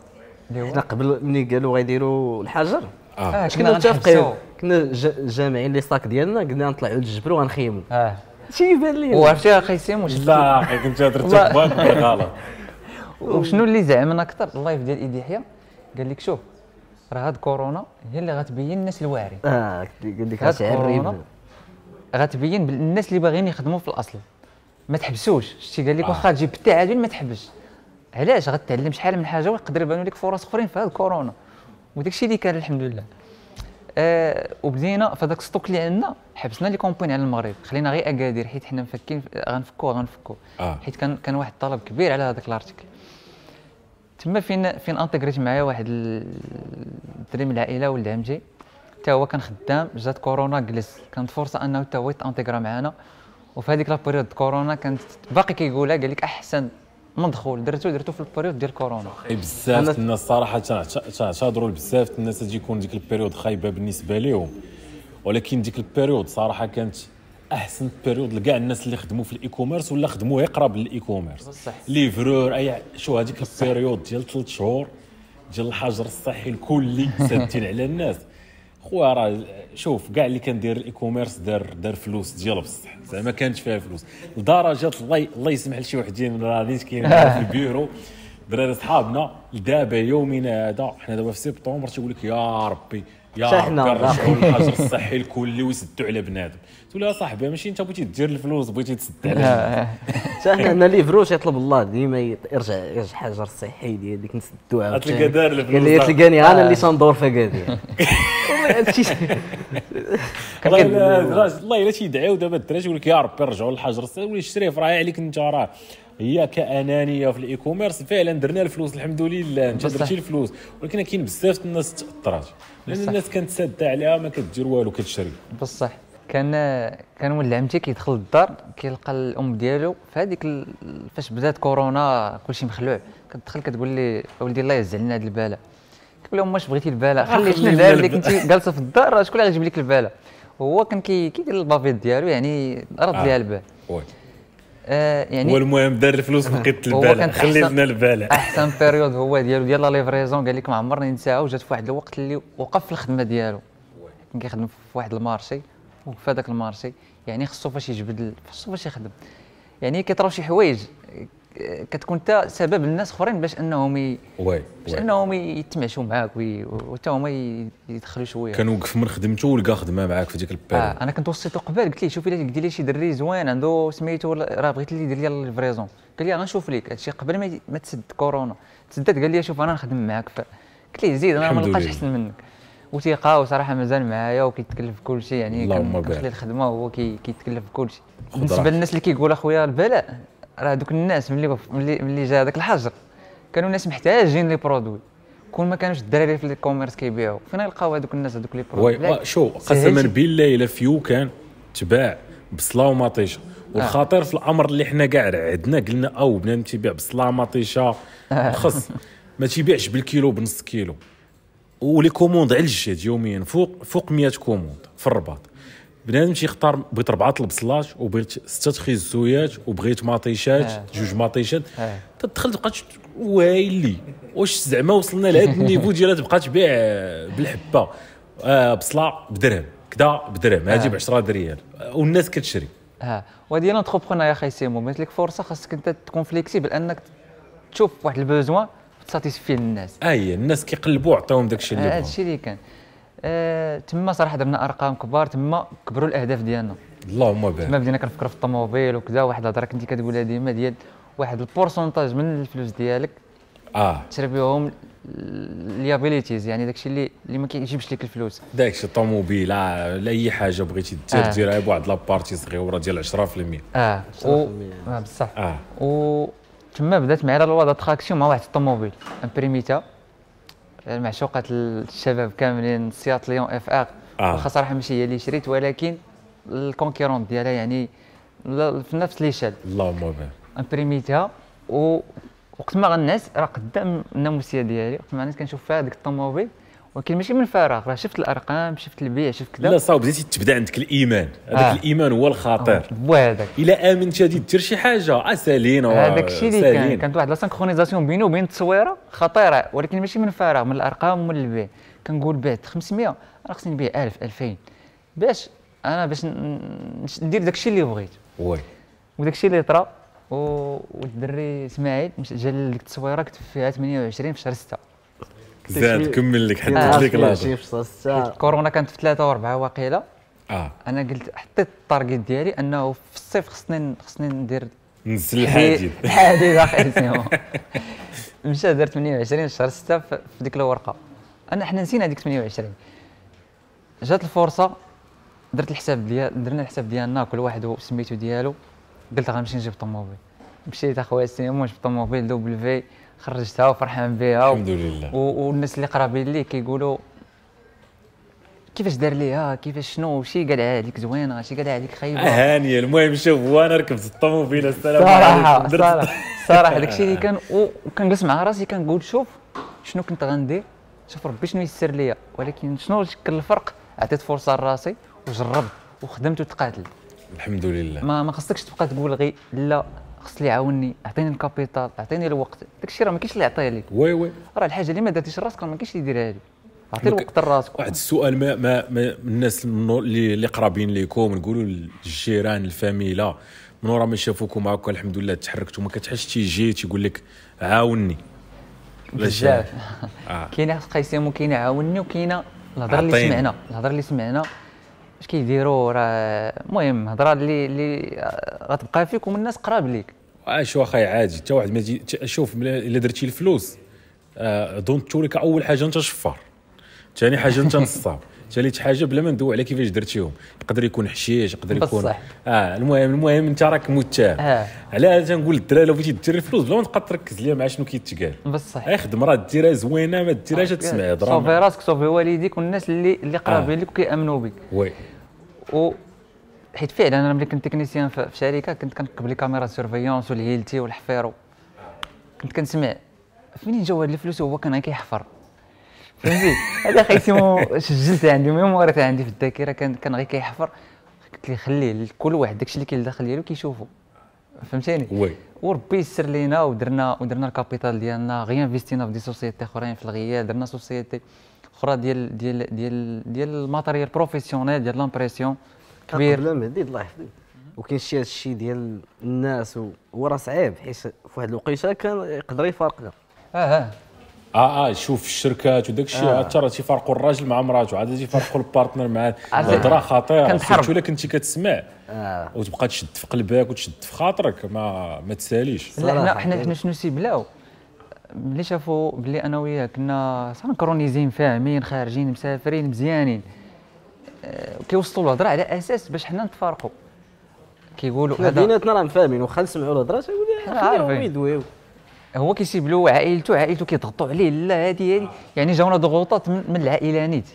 حنا قبل ملي قالوا غيديروا الحجر. آه. كنا متفقين. كنا جا- جامعين les sacs ديالنا قلنا نطلعوا للجبل وغنخيموا آه. شي يبان لي؟ وعرفتي أخي سيمو اش لا كنت والله. باك بالغلط وشنو اللي زعمنا أكثر؟ ال live ديال إيدي يحيى قال لك شوف راه هاد كورونا هي اللي غتبين الناس الواعرين آه قال لك هاد هادشي كورونا عريب غتبين الناس اللي باغيين يخدموا في الأصل. ما تحبسوش. شتي قال لك واخا تجيب التعادل ما تحبس علاش؟ غتعلم شحال من حاجة ويقدر يبانوا لك فرص أخرين في هاد كورونا. وداك الشيء اللي كان الحمد لله. آه وبدينا في هذاك ال stock اللي عندنا حبسنا les campagnes على المغرب. خلينا غير أكادير حيت حنا مفكين غنفكوه غنفكوه. آه. حيت كان كان واحد الطلب كبير على هذاك ال article تما فين فين انتغريت معايا واحد ال- الدري من العائله ولد عمتي حتى هو كان خدام جات كورونا جلس. كانت فرصة أنه حتى هو يتانتيغرا معانا. وفي هذيك la période كورونا كانت باقي كيقولها قال لك أحسن. مدخول درتو درتو في ال période ديال كورونا. بزاف الناس صراحة تعتذروا بزاف الناس تجي يكون ديك ال période خايبة بالنسبة لهم ولكن ديك ال période صراحة كانت أحسن période لكاع الناس اللي خدموا في ال e-commerce ولا خدموا يقرب لل e-commerce. livreur أي شو هذيك ال période ديال ثلاث شهور ديال الحجر الصحي الكلي سادين على الناس. خويا راه شوف كاع اللي كان داير ال e-commerce دار دار فلوس ديالو بصح زعما كانت فيها فلوس. لدرجة الله الله يسمح لشي وحدين راه نيت كاين في البيرو. دراري صحابنا لدابا يومنا هذا حنا دابا في سبتمبر تيقول لك يا ربي يا شحنا. الحجر الصحي الكلي ويسدوا على بنادم. تقول لها صاحبي ماشي انت بغيتي دير الفلوس بغيتي تسد على حنا هنا ال livreur يطلب الله ديما يرجع يرجع حجر صحي ديال ديك نسدوها تلقى دار الفلوس قال لي. تلقاني أنا اللي تندور في اكادير والله إلا تيدعيو دابا الدراري يقول لك يا ربي رجعوا للحجر الصحي اشتريه راه عليك أنت راه. هي كأنانية في ال e-commerce فعلا درنا الفلوس الحمد لله. أنت. درتي الفلوس. ولكن كاين بزاف الناس تاثرات لأن. الناس كانت ساده عليها ما كدير والو كتشري. بصح. كان كان ولد عمتي كيدخل للدار كيلقى الأم ديالو في هذيك ال- فاش بدات كورونا كلشي مخلوع. كتدخل كتقول لي ولدي الله يهز علينا هذه البلا. كتقول لهم واش بغيتي البلا؟ خلي شنو خلي البلا لنا اللي كنتي جالسة في الدار شكون اللي غيجيب لك البلا؟ هو كان كي كيدير البافيت ديالو يعني رد آه. ليها البلا. آه هو يعني المهم دار الفلوس بقيت هو البلا خلي أحسن- لنا البلا أحسن période هو ديالو. ديال la livraison قال لك ما عمرني نساها وجات في واحد الوقت اللي وقف في الخدمة ديالو. كان كيخدم في واحد ال marché وفي هذاك ال marché. يعني خصو فاش يجبد خصو فاش يخدم. يعني كيطراو شي حوايج. كتكون انت سبب الناس اخرين باش انهم ي... oui باش oui. انهم يتمعشوا معاك وي- وحتى هما يدخلوا شوية كان وقف من خدمته ولقى خدمة معاك في ديك ال période آه أنا كنت وصيته قبل قلت ليه شوفي لي دير لي شي دري زوين عنده سميتو راه بغيت لي يدير لي la livraison قال لي غنشوف لك هادشي قبل ما ما تسد كورونا تسدات قال لي شوف أنا نخدم معاك ف قلت ليه زيد أنا ما نلقاش. أحسن منك وثيقه وصراحة مازال معايا وكيتكلف في كل شيء يعني. كنخلي الخدمة وهو كي- كيتكلف في كل شيء خذ بالنسبة. للناس اللي كيقول أخويا البلاء راه دوك الناس ملي ملي ملي جا هذاك الحجر كانوا الناس محتاجين les produits. كون ما كانوش الدراري في ال commerce كيبيعوا. فين يلقاو هذوك الناس هذوك les produits؟ oui oui، شو قسما. بالله إلا فيو كان تباع بصله ومطيشه والخطير في الأمر اللي حنا كاع عندنا قلنا أو بنادم تيبيع بصله مطيشه خص ما تيبيعش بالكيلو بنص كيلو. و les commandes على الجهد يوميا فوق فوق 100 commandes في الرباط. بنادم تيختار بغيت اربعه البصلات وبغيت ستة تخيزويات وبغيت مطيشات آه. جوج مطيشات آه. تدخل تبقى ويلي واش زعما وصلنا لهذا ال niveau ديالها تبقى تبيع بالحبة. آه بصله بدرهم كدا بدرهم هذه ب 10 ريال آه، والناس كتشري. آه. وديال l'entrepreneur يا خاي سيمو بغيت لك فرصة خاصك أنت تكون flexible أنك تشوف واحد ال besoin وت satisfait للناس. أي الناس كيقلبوا عطاوهم داك الشيء اللي هذا بغاو. الشيء اللي كان. آه تما صراحة درنا أرقام كبار تما كبروا الأهداف ديالنا. اللهم تما بارك بدينا كنفكروا في الطوموبيل وكذا واحد الهضرة كنتي كتقولها ديما ديال واحد ال pourcentage من الفلوس ديالك آه. تشري بهم ال liabilities يعني داكشي اللي اللي ما كيجيبش لك الفلوس. داك الشيء طوموبيل آه لا أي حاجة بغيتي دير آه. ديرها بواحد la partie صغيره ديال 10% آه. 10% و... آه بصح. آه. و تما بدات معايا la loi d'attraction مع واحد الطوموبيل imprimé يتا معشوقة الشباب كاملين Seat Leon FR. آه. واخا صراحة ماشي هي اللي شريت ولكن ال concurrent ديالها يعني في نفس l'échelle اللهم بارك امبريميتها و وقت ما غنعس راه قدام الناموسية ديالي وقت ما غنعس كنشوف فيها ديك الطوموبيل. ولكن ماشي من فراغ راه شفت الأرقام شفت البيع شفت كذا. لا صاوب بديتي تبدأ عندك الإيمان. هذاك آه. الإيمان هو الخطير بو هذاك. إلا آمنت غادي دير شي حاجة. آه سالين و- هذاك الشيء اللي كان. كانت واحد la synchronisation بينه وبين التصويرة خطيرة ولكن ماشي من فراغ من الأرقام ومن البيع. كنقول بعت 500 أنا خصني نبيع 1000 2000 باش أنا باش ندير داك الشيء اللي بغيت. oui. وداك الشيء اللي طرا. والدري إسماعيل جا ديك التصويرة كتب فيها 28 في شهر 6 زاد كمل لك آه، حدد لك فيه لاطر شي في الساعة. كورونا كانت في 3 و4 واقيلا. آه. أنا قلت حطيت ال target ديالي أنه في الصيف خصني خصني ندير نزل الحديد الحديد أخي مشى دار 28 شهر 6 في ديك الورقة. أنا حنا نسينا هذيك 28 جات الفرصة درت الحساب ديال درنا الحساب ديالنا كل واحد وسميتو ديالو. قلت غنمشي نجيب طوموبيل. مشيت أخويا سيمو جبت طوموبيل دوبل في. خرجتها وفرحان بها. الحمد لله. و- والناس اللي قرابين ليه كيقولوا كيفاش دار ليها؟ كيفاش شنو؟ شي قال عليك زوينة شي قال عليك خايبة. هانيه المهم شوف هو أنا ركبت الطوموبيل السلام عليكم. صراحة صراحة داكشي اللي كان وكنجلس مع راسي كنقول شوف شنو كنت غندير شوف ربي شنو يسر ليا. ولكن شنو كان الفرق؟ عطيت فرصة لراسي وجربت وخدمت وتقاتل. الحمد لله. ما ما خصكش تبقى تقول غير لا. خص اللي يعاوني اعطيني ال capital اعطيني الوقت. داكشي راه ما كاينش اللي يعطيه لك oui oui. راه الحاجة اللي ما درتيش راسك ما كاينش اللي يديرها لك. اعطي الوقت لراسك. واحد السؤال ما ما, ما الناس اللي اللي قرابين ليكم نقولوا الجيران ال famille من ورا ما شافوكم هكا الحمد لله تحركتوا ما كتحسش تيجي تيقول لك عاوني بزاف. آه. كاينة قيسيمو كاينة عاوني وكاينة الهضرة اللي. سمعنا. الهضرة اللي سمعنا اش كيديروا راه المهم هضره اللي اللي غتبقى فيك ومن الناس قراب ليك. اش واخا عادي حتى واحد ما يجي ت- شوف إلا درتي الفلوس آه دونت توريك أول حاجة أنت شفار. ثاني حاجة أنت نصاب. ثالث حاجة بلا ما ندوي على كيفاش درتيهم. يقدر يكون حشيش يقدر يكون بصح. آه المهم المهم انت راك متهم. آه. على هذا تنقول للدراري لو بغيتي دير الفلوس بلا ما تبقى تركز ليا مع شنو كيتقال. بصح. أي خدمة راه ديرها زوينة ما ديرهاش تسمع صوفي هضره راسك sauf والديك والناس اللي اللي قرابين آه. لك وكيأمنوا بك. oui. و حيت فعلا أنا ملي كنت technicien في شركة كنت كنركب les caméras surveillance وال Hilti والحفيرو كنت كنسمع منين جاو هاد الفلوس؟ وهو كان كيحفر. فهمتي؟ هذا خيتي سجلت عندي mémoris يت عندي في الذاكرة كان كان غير كيحفر. قلت لي خليه كل واحد داكشي اللي كاين داخل ديالو كيشوفو. فهمتيني؟ oui. وربي يسر لينا ودرنا ودرنا ال capital ديالنا غير investi نا في des sociétés أخرين في ال réel درنا société أخرى ديال ديال ديال ديال ال matériel professionnel ديال l'impression كبير. قبل مهدي الله يحفظك. وكاين شي هادشي ديال الناس و- هو راه صعيب حيت في واحد الوقيته كان يقدر يفارقنا. آه آه. آه آه شوف الشركات وداك الشيء آه. آه. ترى تيفرقوا الراجل مع مراته عاد تيفرقوا ال partner مع الهضرة خطيرة. surtout إلا كنتي كتسمع. آه. وتبقى تشد في قلبك وتشد في خاطرك ما ما تساليش. لا حنا حنا شنو سيبلاو ملي شافوا بلي أنا وياه كنا synchronisé ين فاهمين خارجين مسافرين مزيانين. آه، كيوصلوا الهضرة على أساس باش حنا نتفارقوا. كيقولوا هذا بيناتنا راه مفاهمين واخا نسمعوا الهضرة تيقول حنا لي خليهم عارفين. هو كيسيب له عائلته عائلته كيضغطوا عليه لا هذه هذه يعني جاونا ضغوطات من, من العائلة نيت.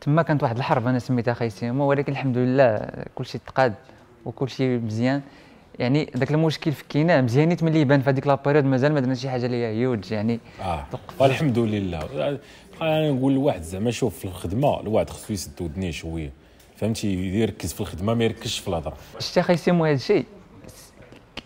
تما كانت واحد الحرب أنا سميتها خيسيمو ولكن الحمد لله كلشي تقاد وكلشي مزيان. يعني ذاك المشكل فكيناه مزيانيت ملي يبان في هذيك la période مازال ما درنا شي حاجة اللي هي هيوج يعني آه. والحمد لله. أنا نقول لواحد زعما شوف في الخدمة الواحد خصو يسد ودنيه شوية. فهمتي؟ يركز في الخدمة ما يركزش في الهضرة. شتي خيسيمو هذا الشيء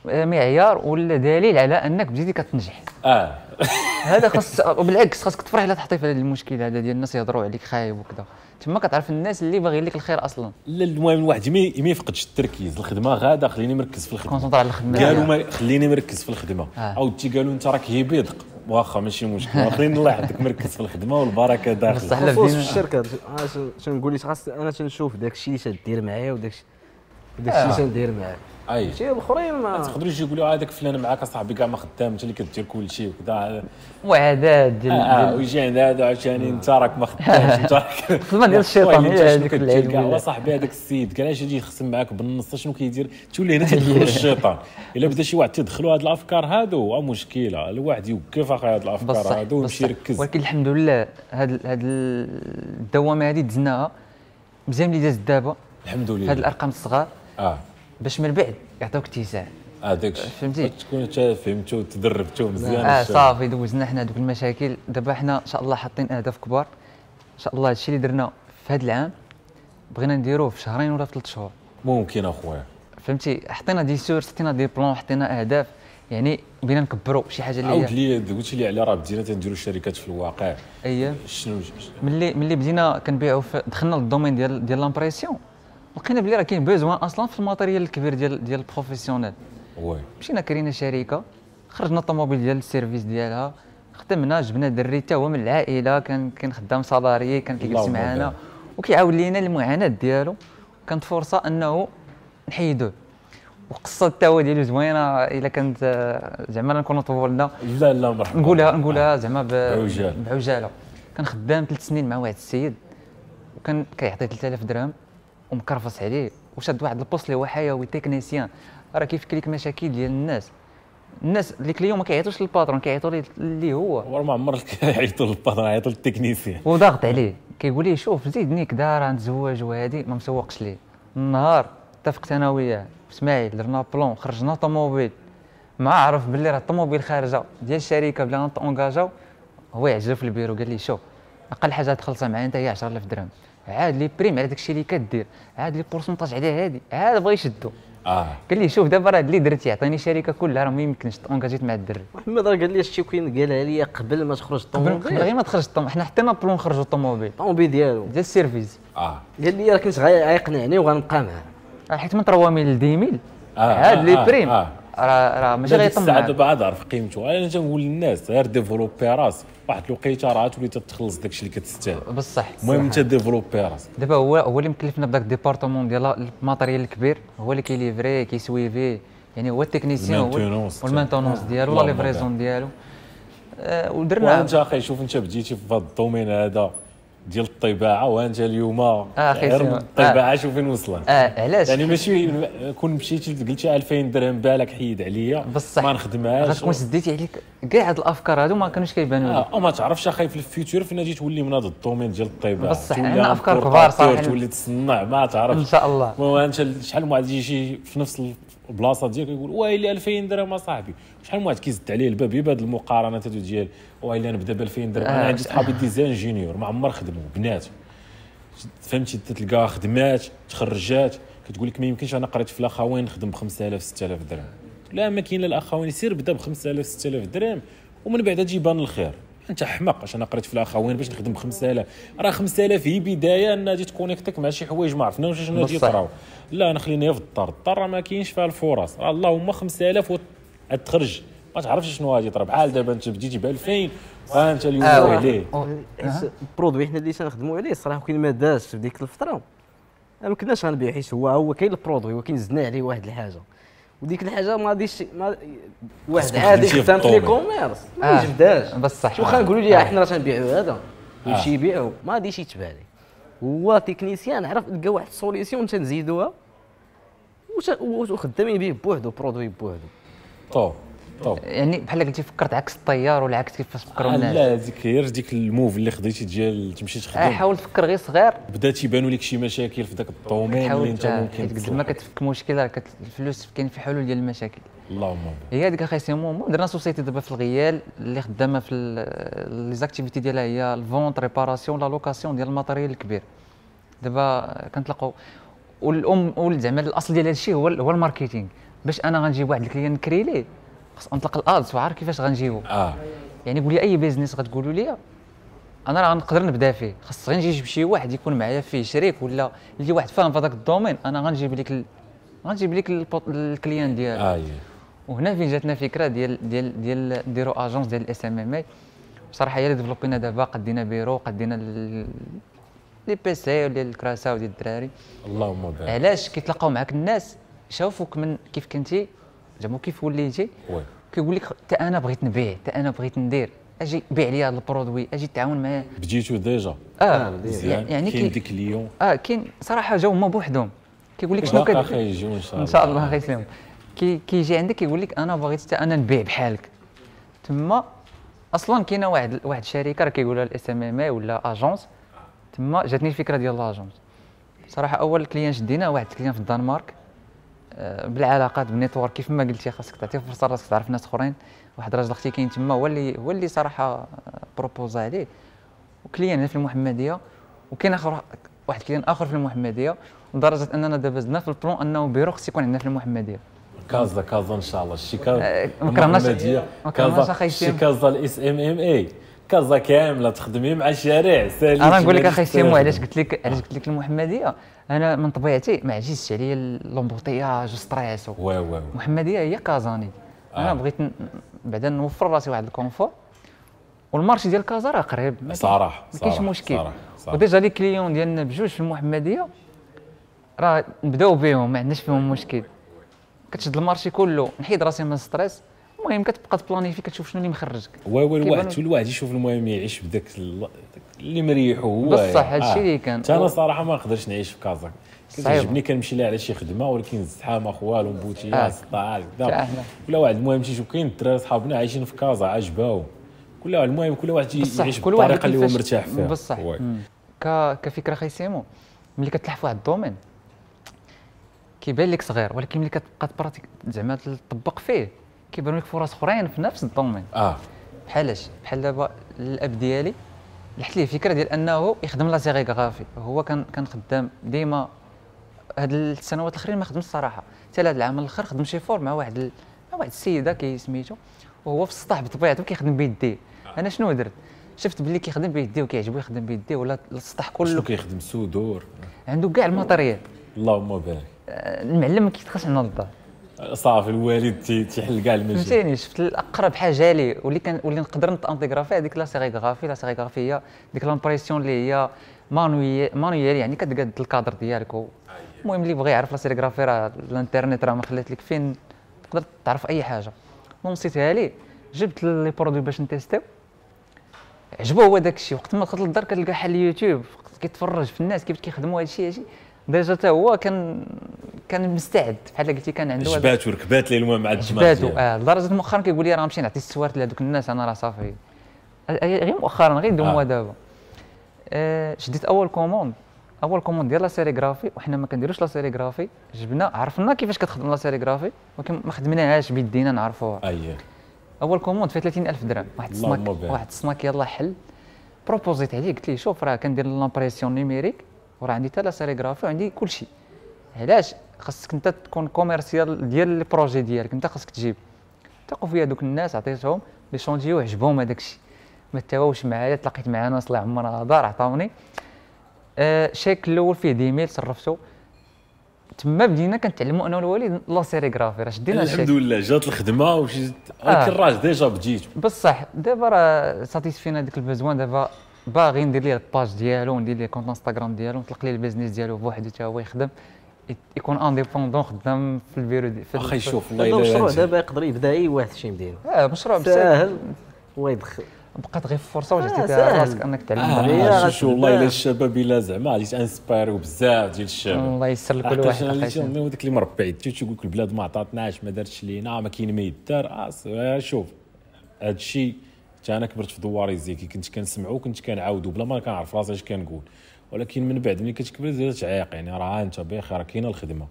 معيار ولا دليل على أنك بديتي كتنجح. آه. هذا خاص وبالعكس خاصك تفرح الا تحطي في هذا المشكل هذا ديال الناس يهضروا عليك خايب وكذا. تما كتعرف الناس اللي باغيين لك الخير أصلا. لا المهم الواحد ما يفقدش التركيز. الخدمة غادا خليني مركز في الخدمة. كونسونطر على الخدمة. قالوا ما خليني مركز في الخدمة. آه. عاودتي قالوا أنت راك هيبيدق واخا ماشي مشكل. خليني الله يحفظك مركز في الخدمة والبركة داخل. خصوص في الشركة. أنا شن- شنقول لك؟ أنا تنشوف داك الشيء اللي تدير معايا وداك الشيء وداك الشيء اللي تندير معاه أي. شي الاخرين ما تقدروا يجي يقولوا هذاك فلان معاك أصاحبي كاع ما خدام انت اللي كدير كل شيء وكذا. وعادات ديال آه ديال- ويجي عند هذا عشان أنت راك ما خدامش أنت راك خدمة ديال الشيطان هذيك كاع. صاحبي هذاك السيد كان اش يجي يخصم معاك بالنص شنو كيدير؟ تولي هنا تدخل الشيطان. إلا بدا شي واحد تدخلوا هاد الأفكار هادو مشكلة. الواحد يوقف أخي هاد الأفكار هادو ويمشي يركز. ولكن الحمد لله هاد هاد الدوامة هذه دزناها مزيان اللي دازت دابا. الحمد في هاد لله الأرقام الصغار. آه. باش من بعد يعطيوك اتساع آه فهمتي؟ تكون انت فهمتو وتدربتو مزيان آه. صافي دوزنا حنا دوك المشاكل. دابا حنا إن شاء الله حاطين أهداف كبار. إن شاء الله هادشي اللي درنا في هذا العام بغينا نديروه في شهرين ولا في ثلاث شهور. ممكن أخويا. فهمتي؟ حطينا des sources حطينا des plans حطينا أهداف. يعني بغينا نكبروا شي حاجة اللي عاود لي قلت لي على راه بدينا تنديروا الشركات في الواقع. اييه شنو ملي ملي بدينا كنبيعوا دخلنا للدومين ديال ديال l'impression لقينا بلي راه كاين بوزوان أصلا في ال matériel الكبير ديال ديال ال professionnel oui. مشينا كرينا شركة خرجنا الطوموبيل ديال ال service ديالها خدمنا جبنا دري حتى هو من العائلة كان كان خدام salarié كان كيجلس معنا. وكيعاود لينا المعاناة ديالو. كانت فرصة أنه نحيدوه وقصه حتى هو ديالو زوينة إلا كانت زعما نكونوا طولنا. لا لا مرحبا. نقولها نقولها زعما ب- بعجالة. بعجالة. كان خدام ثلاث سنين مع واحد السيد وكان كيعطي 3000 درهم. ومكرفص عليه وشاد واحد ال poste اللي هو حيوي technicien. راه كيفك لك مشاكل ديال الناس. الناس les clients ما كيعيطوش لل patron كيعيطوا ليه اللي هو. ورا ما عمر كيعيطوا لل patron يعيطوا لل technicien. وضاغط عليه. كيقول لي شوف زيدني كدا راه نتزوج وهادي ما مسوقش ليه. النهار اتفقت أنا وياه اسماعيل درنا plan خرجنا طوموبيل. ما عرف باللي راه الطوموبيل خارجة ديال الشركة بلا نت engageاو هو يعجب في البيرو قال لي شوف أقل حاجة تخلصها معايا أنت هي 10000 درهم. عاد les primes على داكشي اللي كدير عاد les pourcentages على هادي عاد بغا يشدو. آه. قال لي شوف دابا راه اللي درت يعطيني الشركة كلها راه ما يمكنش ت engageيت مع الدري. محمد راه قال لي هادشي كاين قالها لي قبل ما تخرج قبل قبل الطوموبيل. غير ما تخرج الطوموبيل حنا حطينا plan نخرجوا الطوموبيل. الطوموبيل ديالو. ديال ال service. آه. قال لي راه كنت غيقنعني وغنبقى معاه. حيت من 3000 ل 10000 آه، عاد آه، les آه، primes. آه. راه راه ماشي غيطمع. دابا عاد عرف قيمته. أنا تنقول للناس غير développer راسك واحد الوقيته راه تولي تتخلص داكشي اللي كتستاهل. بصح المهم انت développer راسك دابا هو هو اللي مكلفنا بداك ال département ديال ال matériel الكبير هو اللي كي livrer كي suivre يعني هو ال technicien. وال maintenance ديالو اللهم livraison. ديالو. آه، ودرنا وانت أخي شوف انت بديتي في هذا الدومين هذا. ديال الطباعة وأنت اليوم أخي غير سيمو. الطباعة شوف فين وصلت آه علاش؟ يعني ماشي كون مشيتي قلتي 2000 درهم بالك حيد عليا بصح. ما نخدمهاش. غتكون سديتي عليك كاع هاد الأفكار هادو ما كانوش كيبانوا لك آه وما تعرفش أخي في ال future فين غادي تولي من هذا الدومين ديال الطباعة. بصح، عندنا importateur، كبار صراحة. تولي تصنع ما تعرفش. إن شاء الله. وأنت شحال من واحد يجي في نفس البلاصه ديالك يقول ويلي 2000 درهم أصاحبي. شحال من واحد كيزد عليه الباب؟ بهذه المقارنات هادو ديال ويلي نبدا ب 2000 درهم أنا آه. عندي صحابي designer junior ما عمر خدموا بنات. فهمتي؟ تلقى خدمات تخرجات كتقول لك ما يمكنش أنا قريت في الأخوين نخدم ب 5000 6000 درهم. لا ما كاين لا الأخوين سير بدا ب 5000 6000 درهم ومن بعد تجي يبان الخير. انت حمق عشان أنا قريت في الاخوين باش نخدم ب 5000 راه 5000 هي بداية ان غادي تكونيكتك مع شي حوايج ما عرفناش شنو غادي. يطراو. لا أنا خليني في الدار الدار راه ما كاينش فيها الفرص. راه اللهم 5000 تخرج. ما تعرفش شنو غادي يطرا بحال دابا انت بديتي ب 2000 وانت اليوم آه، ويليه البرودوي حنا اللي تنخدموا عليه الصراحه كاين ما دازش في ديك الفترة. ما كناش غنبيع حيت هو هو كاين البرودوي ولكن زدنا عليه واحد الحاجة. وديك الحاجة ما غاديش ما واحد عادي خدام في لي الطومي. كوميرس ما آه. يجبدهاش بصح شو خا نقولوا ليه حنا راه تنبيعوا هذا. آه. يبيعوا. ما غاديش يتباع ليه هو تكنيسيان عرف لقى واحد السوليسيون تنزيدوها. وش- وخدامين به بوحدو برودوي بوحدو. يعني بحال قلتي فكرت عكس التيار ولا عكس كيفاش فكروا آه الناس؟ لا هذيك غير ديك ال move اللي خديتي ديال تمشي آه، تخدم. حاول تفكر غير صغير. بدا تيبانوا لك شي مشاكل في ذاك الدومين اللي انت تا- ممكن قد ما. كتفك مشكل راه الفلوس كاين في حلول ديال المشاكل. اللهم بارك. هي هذيك أخي سيمون درنا société دابا في الغيال اللي خدامة في les activités ديالها هي la vente réparation la location ديال ال matériel الكبير. دابا كنتلاقاو. والأم وال- زعما الأصل ديال هذا الشيء هو هو ال marketing. باش أنا غنجيب واحد ال client نكري ليه خص نطلق ال ads وعارف كيفاش غنجيبو. آه. يعني قول لي أي business غتقولوا لي أنا راه غنقدر نبدأ فيه. خاص غير نجي نجيب شي واحد يكون معايا فيه شريك ولا اللي واحد فاهم في هذاك الدومين أنا غنجيب لك ال... غنجيب لك ال client ديالو آه وهنا فين جاتنا فكرة ديال ديال ديال نديروا agence ديال ال SMMA بصراحة هي اللي développeينا دابا قدينا بيرو قدينا ال- les PC وديال الكراسه وديال الدراري. اللهم بارك. علاش كيتلاقاو معاك الناس؟ شافوك من كيف كنتي زعما كيف وليتي كيقول لك حتى أنا بغيت نبيع حتى أنا بغيت ندير أجي بيع لي هذا ال produit أجي تعاون معايا بديتو déjà؟ آه. مزيان. يعني كاين ديك اليوم؟ آه كاين صراحة جاو هما بوحدهم. كيقول لك شنو باقي؟ كد... أخي يجيو إن شاء الله إن شاء الله غير يسلمك كي كيجي عندك كيقول لك أنا بغيت حتى أنا نبيع بحالك. تما أصلا كاينة واحد واحد الشركة راه كيقولها ال SMMA ولا agence تما جاتني الفكرة ديال l'agence صراحة أول client شدينا واحد ال client في الدنمارك. آه، بالعلاقات بال network كيف ما قلتي خاصك تعطي فرصة راسك تعرف ناس أخرين. واحد راجل أختي كاين تما هو اللي هو اللي صراحة proposa عليه. و client هنا في المحمدية وكاين آخر واحد client آخر في المحمدية لدرجة أننا دابا زدنا في ال plan أنه بيرو خص يكون عندنا في المحمدية. كازا كازا إن شاء الله. شي آه، كازا كرهناش كازا شي. كازا ال SMMA كازا كاملة تخدمي مع الشارع سالي أنا نقول لك أخي سيمو علاش قلت لك علاش قلت لك المحمدية؟ أنا من طبيعتي ما عجزتش عليا لومبوتياج وستريس و- وي وي وي. المحمديه هي كازاني أنا آه. بغيت ن- بعدا نوفر راسي واحد الكونفور والمارشي ديال كازا راه قريب صراحة ما كاينش مشكل. وديجا لي كليون ديالنا بجوج في المحمديه راه نبداو بهم ما عندناش فيهم مشكل كتشد المارشي كله نحيد راسي من الستريس المهم كتبقى ت planifier كتشوف شنو اللي مخرجك. كيبانو- الواحد كل واحد يشوف المهم يعيش بداك ال- داك اللي مريحو هو. بصح هادشي اللي كان. أنا صراحة ما نقدرش نعيش في كازا. كتعجبني كنمشي لها على شي خدمة ولكن الزحام خوالو آه. embouteillage صداع حتى كذا. ولا واحد المهم شي كاين الدراري صحابنا عايشين في كازا عجباو. كل واحد المهم كل واحد يعيش كل بالطريقة اللي هو مرتاح فيها. بصح. كفكرة أخي سيمو ملي كتلح في واحد الدومين كيبان لك صغير ولكن ملي كتبقى تبراتيك زعما تطبق فيه. كيبانوا لك فرص اخرين في نفس الدومين آه. بحالاش بحال دابا الاب ديالي لحت ليه فكرة ديال انه يخدم la sérigraphie هو كان كان خدام ديما هاد السنوات الاخرين ما خدمش الصراحه حتى هذا العام الآخر خدم chez Ford مع واحد ال... مع واحد السيدة كي سميتو وهو في السطح بطبيعته كيخدم بيديه. أنا شنو درت؟ شفت بلي كيخدم بيديه وكيعجبو يخدم بيديه ولا السطح شنو كله كيخدم؟ soudeur. عنده كاع ال matériel اللهم بارك. آه، المعلم ما كيدخلش عندنا للدار. صافي الوالد تي- تيحل كاع المشاكل. فهمتيني؟ شفت الأقرب حاجة لي واللي كان واللي نقدر نتأنتيغرافي هذيك la sérigraphie la sérigraphie هي ديك l'impression اللي هي manuelle manuelle يعني كتقاد الكادر ديالك. المهم اللي بغى يعرف la sérigraphie راه الانترنت راه ما خلات لك فين تقدر تعرف أي حاجة. المهم نسيتها لي جبت les produits باش نتيستيو. عجبو هو داك الشيء وقت ما دخلت للدار كتلقى حال اليوتيوب كيتفرج في الناس كيف كيخدموا هذا الشيء déjà حتى هو كان كان مستعد. بحال قلتي كان عنده جبات وركبات ليه المهم مع الدماغ جباتو. آه لدرجة مؤخرا كيقول لي راه نمشي نعطي السوارت لهذوك الناس أنا راه صافي. آه، غير مؤخرا غير deux mois آه. دابا. آه شديت أول commande. أول commande ديال la sérigraphie وحنا ما كنديروش la sérigraphie. جبنا عرفنا كيفاش كتخدم la sérigraphie ولكن ما خدمناهاش بيدينا نعرفوها. اييه أول commande فيها 30000 درهم. واحد بارك. واحد السماك يلاه حل. proposit عليه قلت ليه شوف راه كندير l'impression numérique. وراه عندي حتى la sérigraphie وعندي كل شيء علاش خاصك انت تكون commercial ديال ال projet ديالك انت خاصك تجيب ثقوا فيا دوك الناس عطيتهم les échantillons عجبهم هذاك الشيء ما تواوش معايا تلاقيت مع ناس الله يعمرها دار عطاوني آه شيك الأول فيه dix mille صرفته تما بدينا كنتعلموا أنا والوالد la sérigraphie راه شدينا الحمد لله جات الخدمه ومشيت آه. الكراج déjà بديت بصح دابا راه ساتيسفينا ديك ال besoin دابا باغي ندير ليه ال page ديالو وندير ليه compte انستغرام ديالو نطلق ليه ال business ديالو بوحدو حتى هو يخدم. يكون indépendant خدام في البيرو في واخا يشوف الله هذا الا مشروع هادشي. دابا يقدر يبدأ أي واحد شي مدينه آه مشروع ساهل. ويدخل بقات غير فرصة وجدتي آه،. راسك أنك تعلم. غتبدا. شوف والله إلا الشباب إلا زعما غادي ت inspire و بزاف ديال الشباب. الله يسر لكل واحد أنا داك اللي مربع يدو تيقول لك البلاد ما عطاتناش ما دارتش لينا ما كاين ما يدار. آه، آه، شوف. هذا الشيء حتى أنا كبرت في دواري زيكي كنت كنسمعو كنت كنعاودو بلا ما كنعرف راسي اش كنقول. ولكن من بعد ملي كتكبر زيد تعيق يعني راه انت بخير راه كاينة الخدمة.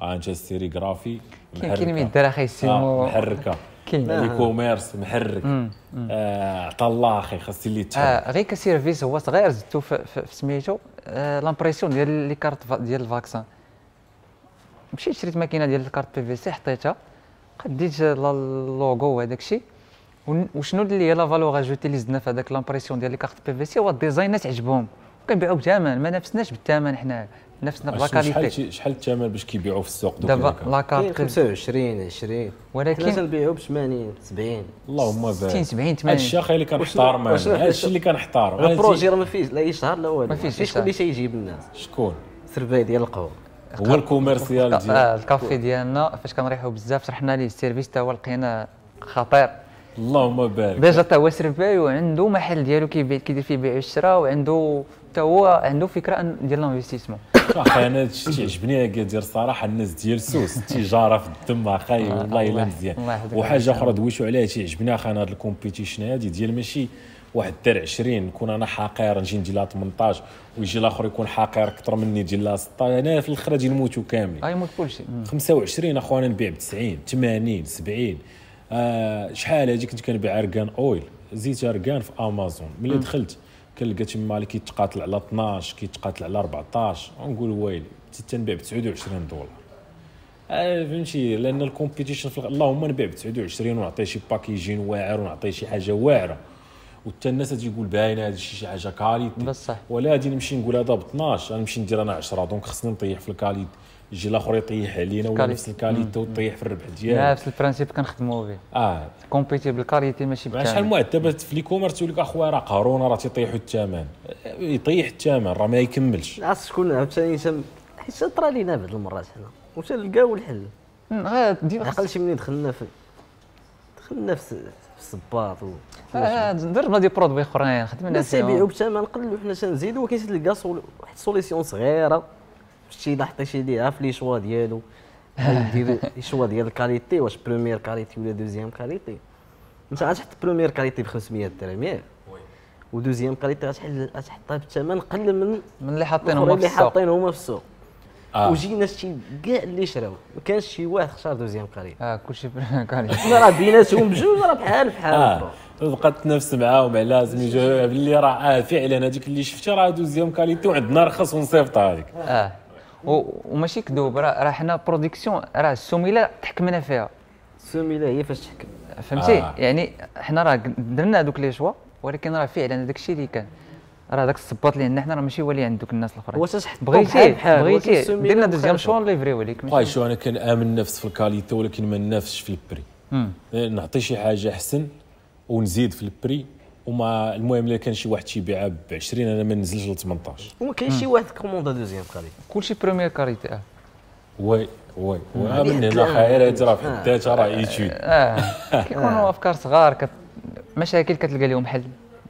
آه انت ال sérigraphie كاين كاين أخي آه، سيمو محركة. كاين. ال e-commerce محرك. آه، عطا الله أخي خاصني اللي يتحرك آه غير ك service هو صغير زدتو في, في, في سميتو. آه l'impression ديال les cartes ديال ال vaccin مشيت شريت ماكينة ديال ال carte PVC حطيتها. خديت لا- اللوغو وهداك الشيء. وشنو اللي هي la valeur ajoutée اللي زدنا في هذاك l'impression ديال les cartes PVC. هو ال design الناس عجبهم. كنبيعو بثمن. ما نافسناش بالثمن حنا. نافسنا بلا شحال qualité. شحال الثمن باش كيبيعوا في السوق دابا؟ la carte 25 20 حنا ولكن تنبيعو ب 80 70 اللهم بارك. 60 70 هذا 80 الشيء أخي اللي كنحتار هذا الشيء اللي كنحتار. ال projet راه ما فيش لا اي شهر لا والو. ما فيش فيش إشهار. كل شيء يجيب الناس. شكون؟ سرباي ديال القهوة. هو ال commercial آه، ديال الكافي ديالنا. فاش كنريحو بزاف شرحنا ليه ال service تا هو لقينا خطير. اللهم بارك. déjà تا هو سرباي وعنده محل ديالو كيبيع كيدير فيه بيع والشراء وعنده تا هو عنده فكرة ديال ال investissement أخي أنا هادشي تيعجبني اكادير صراحة الناس ديال سوس التجارة في الدم أخي والله الا مزيان. وحاجة أخرى دويشو عليها تيعجبني أخي أنا هاد ال competition هادي ديال ماشي واحد دار 20 نكون أنا حقير نجي ندير لها 18 ويجي الآخر يكون حقير أكثر مني يدير لها 16 أنا في الآخر غادي نموتوا كاملين. غيموت كلشي. 25 أخوانا نبيع ب 90 80 70 آه شحال هادي كنت كنبيع argan oil؟ زيت اركان في أمازون. ملي دخلت كنلقى تما اللي كيتقاتل على 12 كيتقاتل على 14 ونقول ويلي كنت تنبيع ب 29 دولار. آه فهمتي؟ لأن ال competition في اللهم نبيع ب 29 ونعطيه شي packaging واعر ونعطيه شي حاجة واعرة. وحتى الناس تيقول باينه هذا الشيء شي حاجة qualité بصح. ولا غادي نمشي نقول هذا ب 12 غنمشي ندير أنا 10 donc خصني نطيح في ال qualité يجي الآخر يطيح علينا ولا. نفس ال qualité وتطيح في الربح ديالك. نفس ال principe كنخدموا به. آه. compétit بال qualité ماشي مع شحال بالثمن مؤدبات في l'e-commerce تقول لك أخويا راه قارون راه تيطيحوا الثمن. يطيح الثمن راه ما يكملش. عرفت شكون عاوتاني حيت طرا لينا بعض المرات حنا وتا نلقاو الحل. عقل شي منين دخلنا في خلينا في في الصباط و درنا des produits أخرين خدمنا فيهم. يبيعوا بثمن قل حنا تنزيدوا ولكن تلقى واحد solution صغيرة. شتي الا حطيتي ليها في les choix ديالو؟ دير les choix ديال ال qualité؟ واش première qualité ولا deuxième qualité انت غتحط première qualité ب 500 درهم ياك. و deuxième qualité غتحل- غتحطها بثمن قل من من اللي حاطين هما في اللي السوق. حاطين هما في السوق. آه. وجينا شتي كاع اللي شراو. ما كانش شي واحد اختار deuxième qualité آه كلشي qualité راه بيناتهم بجوج راه بحال بحال. آه. بقات تنافس معاهم على سميتو باللي راه آه فعلا هذيك اللي شفتي راه deuxième qualité وعندنا رخص ونصيفط هذيك. آه. وماشي كذوب راه حنا production راه ال semelle تحكمنا فيها. ال semelle هي فاش تحكم. فهمتي؟ آه. يعني حنا راه درنا هذوك les choix ولكن راه فعلا هذاك الشيء اللي كان. راه داك الصباط اللي عندنا حنا راه ماشي هو اللي عند دوك الناس الأخرين. تحط بغيتي بغيتي ال semelle درنا deuxième. choix نليفريو عليك واي شو أنا كنامن ننافس في ال qualité ولكن ما ننافسش في ال prix. نعطي شي حاجة أحسن ونزيد في ال prix. وما المهم إلا كان شي واحد شيبيعها ب 20 أنا ما ننزلش ل 18 وما كاينش شي واحد commanda deuxième qualité كلشي première qualité آه. oui oui oui. من هنا خير هذه راه في حد ذاتها راه étude آه. كيكونوا أفكار صغار كت... مشاكل كتلقى لهم حل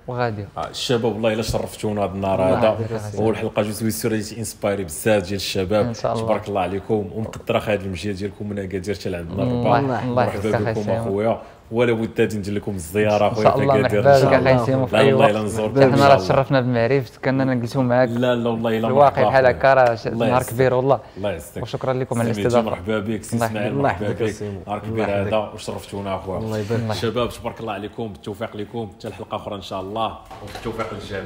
وغاديه آه، الشباب والله إلا شرفتونا هذا النهار هذا. هو الحلقة جو سوي سور إنسبايري بزاف ديال الشباب. تبارك الله عليكم. ومقدره هذه المجيه ديالكم من اكادير حتى لعندنا الله الرباط الله يحفظك مرحبا بكم أخويا. ولا بد غادي ندير لكم الزيارة إن أخويا شاء الله بك شاء أخي الله. سيمو في لا اي والله وقت نزوركم حنا راه. تشرفنا بمعرفتك اننا نجلسوا معاك. لا لا والله إلا في الواقع بحال. هكا راه نهار. كبير والله. الله يسعدك وشكرا لكم على الاستضافة. مرحبا بك سي الله إسماعيل الله مرحبا بك. نهار الله كبير. هذا وشرفتونا أخويا. الله يبارك. شباب تبارك الله عليكم. بالتوفيق لكم. حتى الحلقة أخرى إن شاء الله. وبالتوفيق للجميع.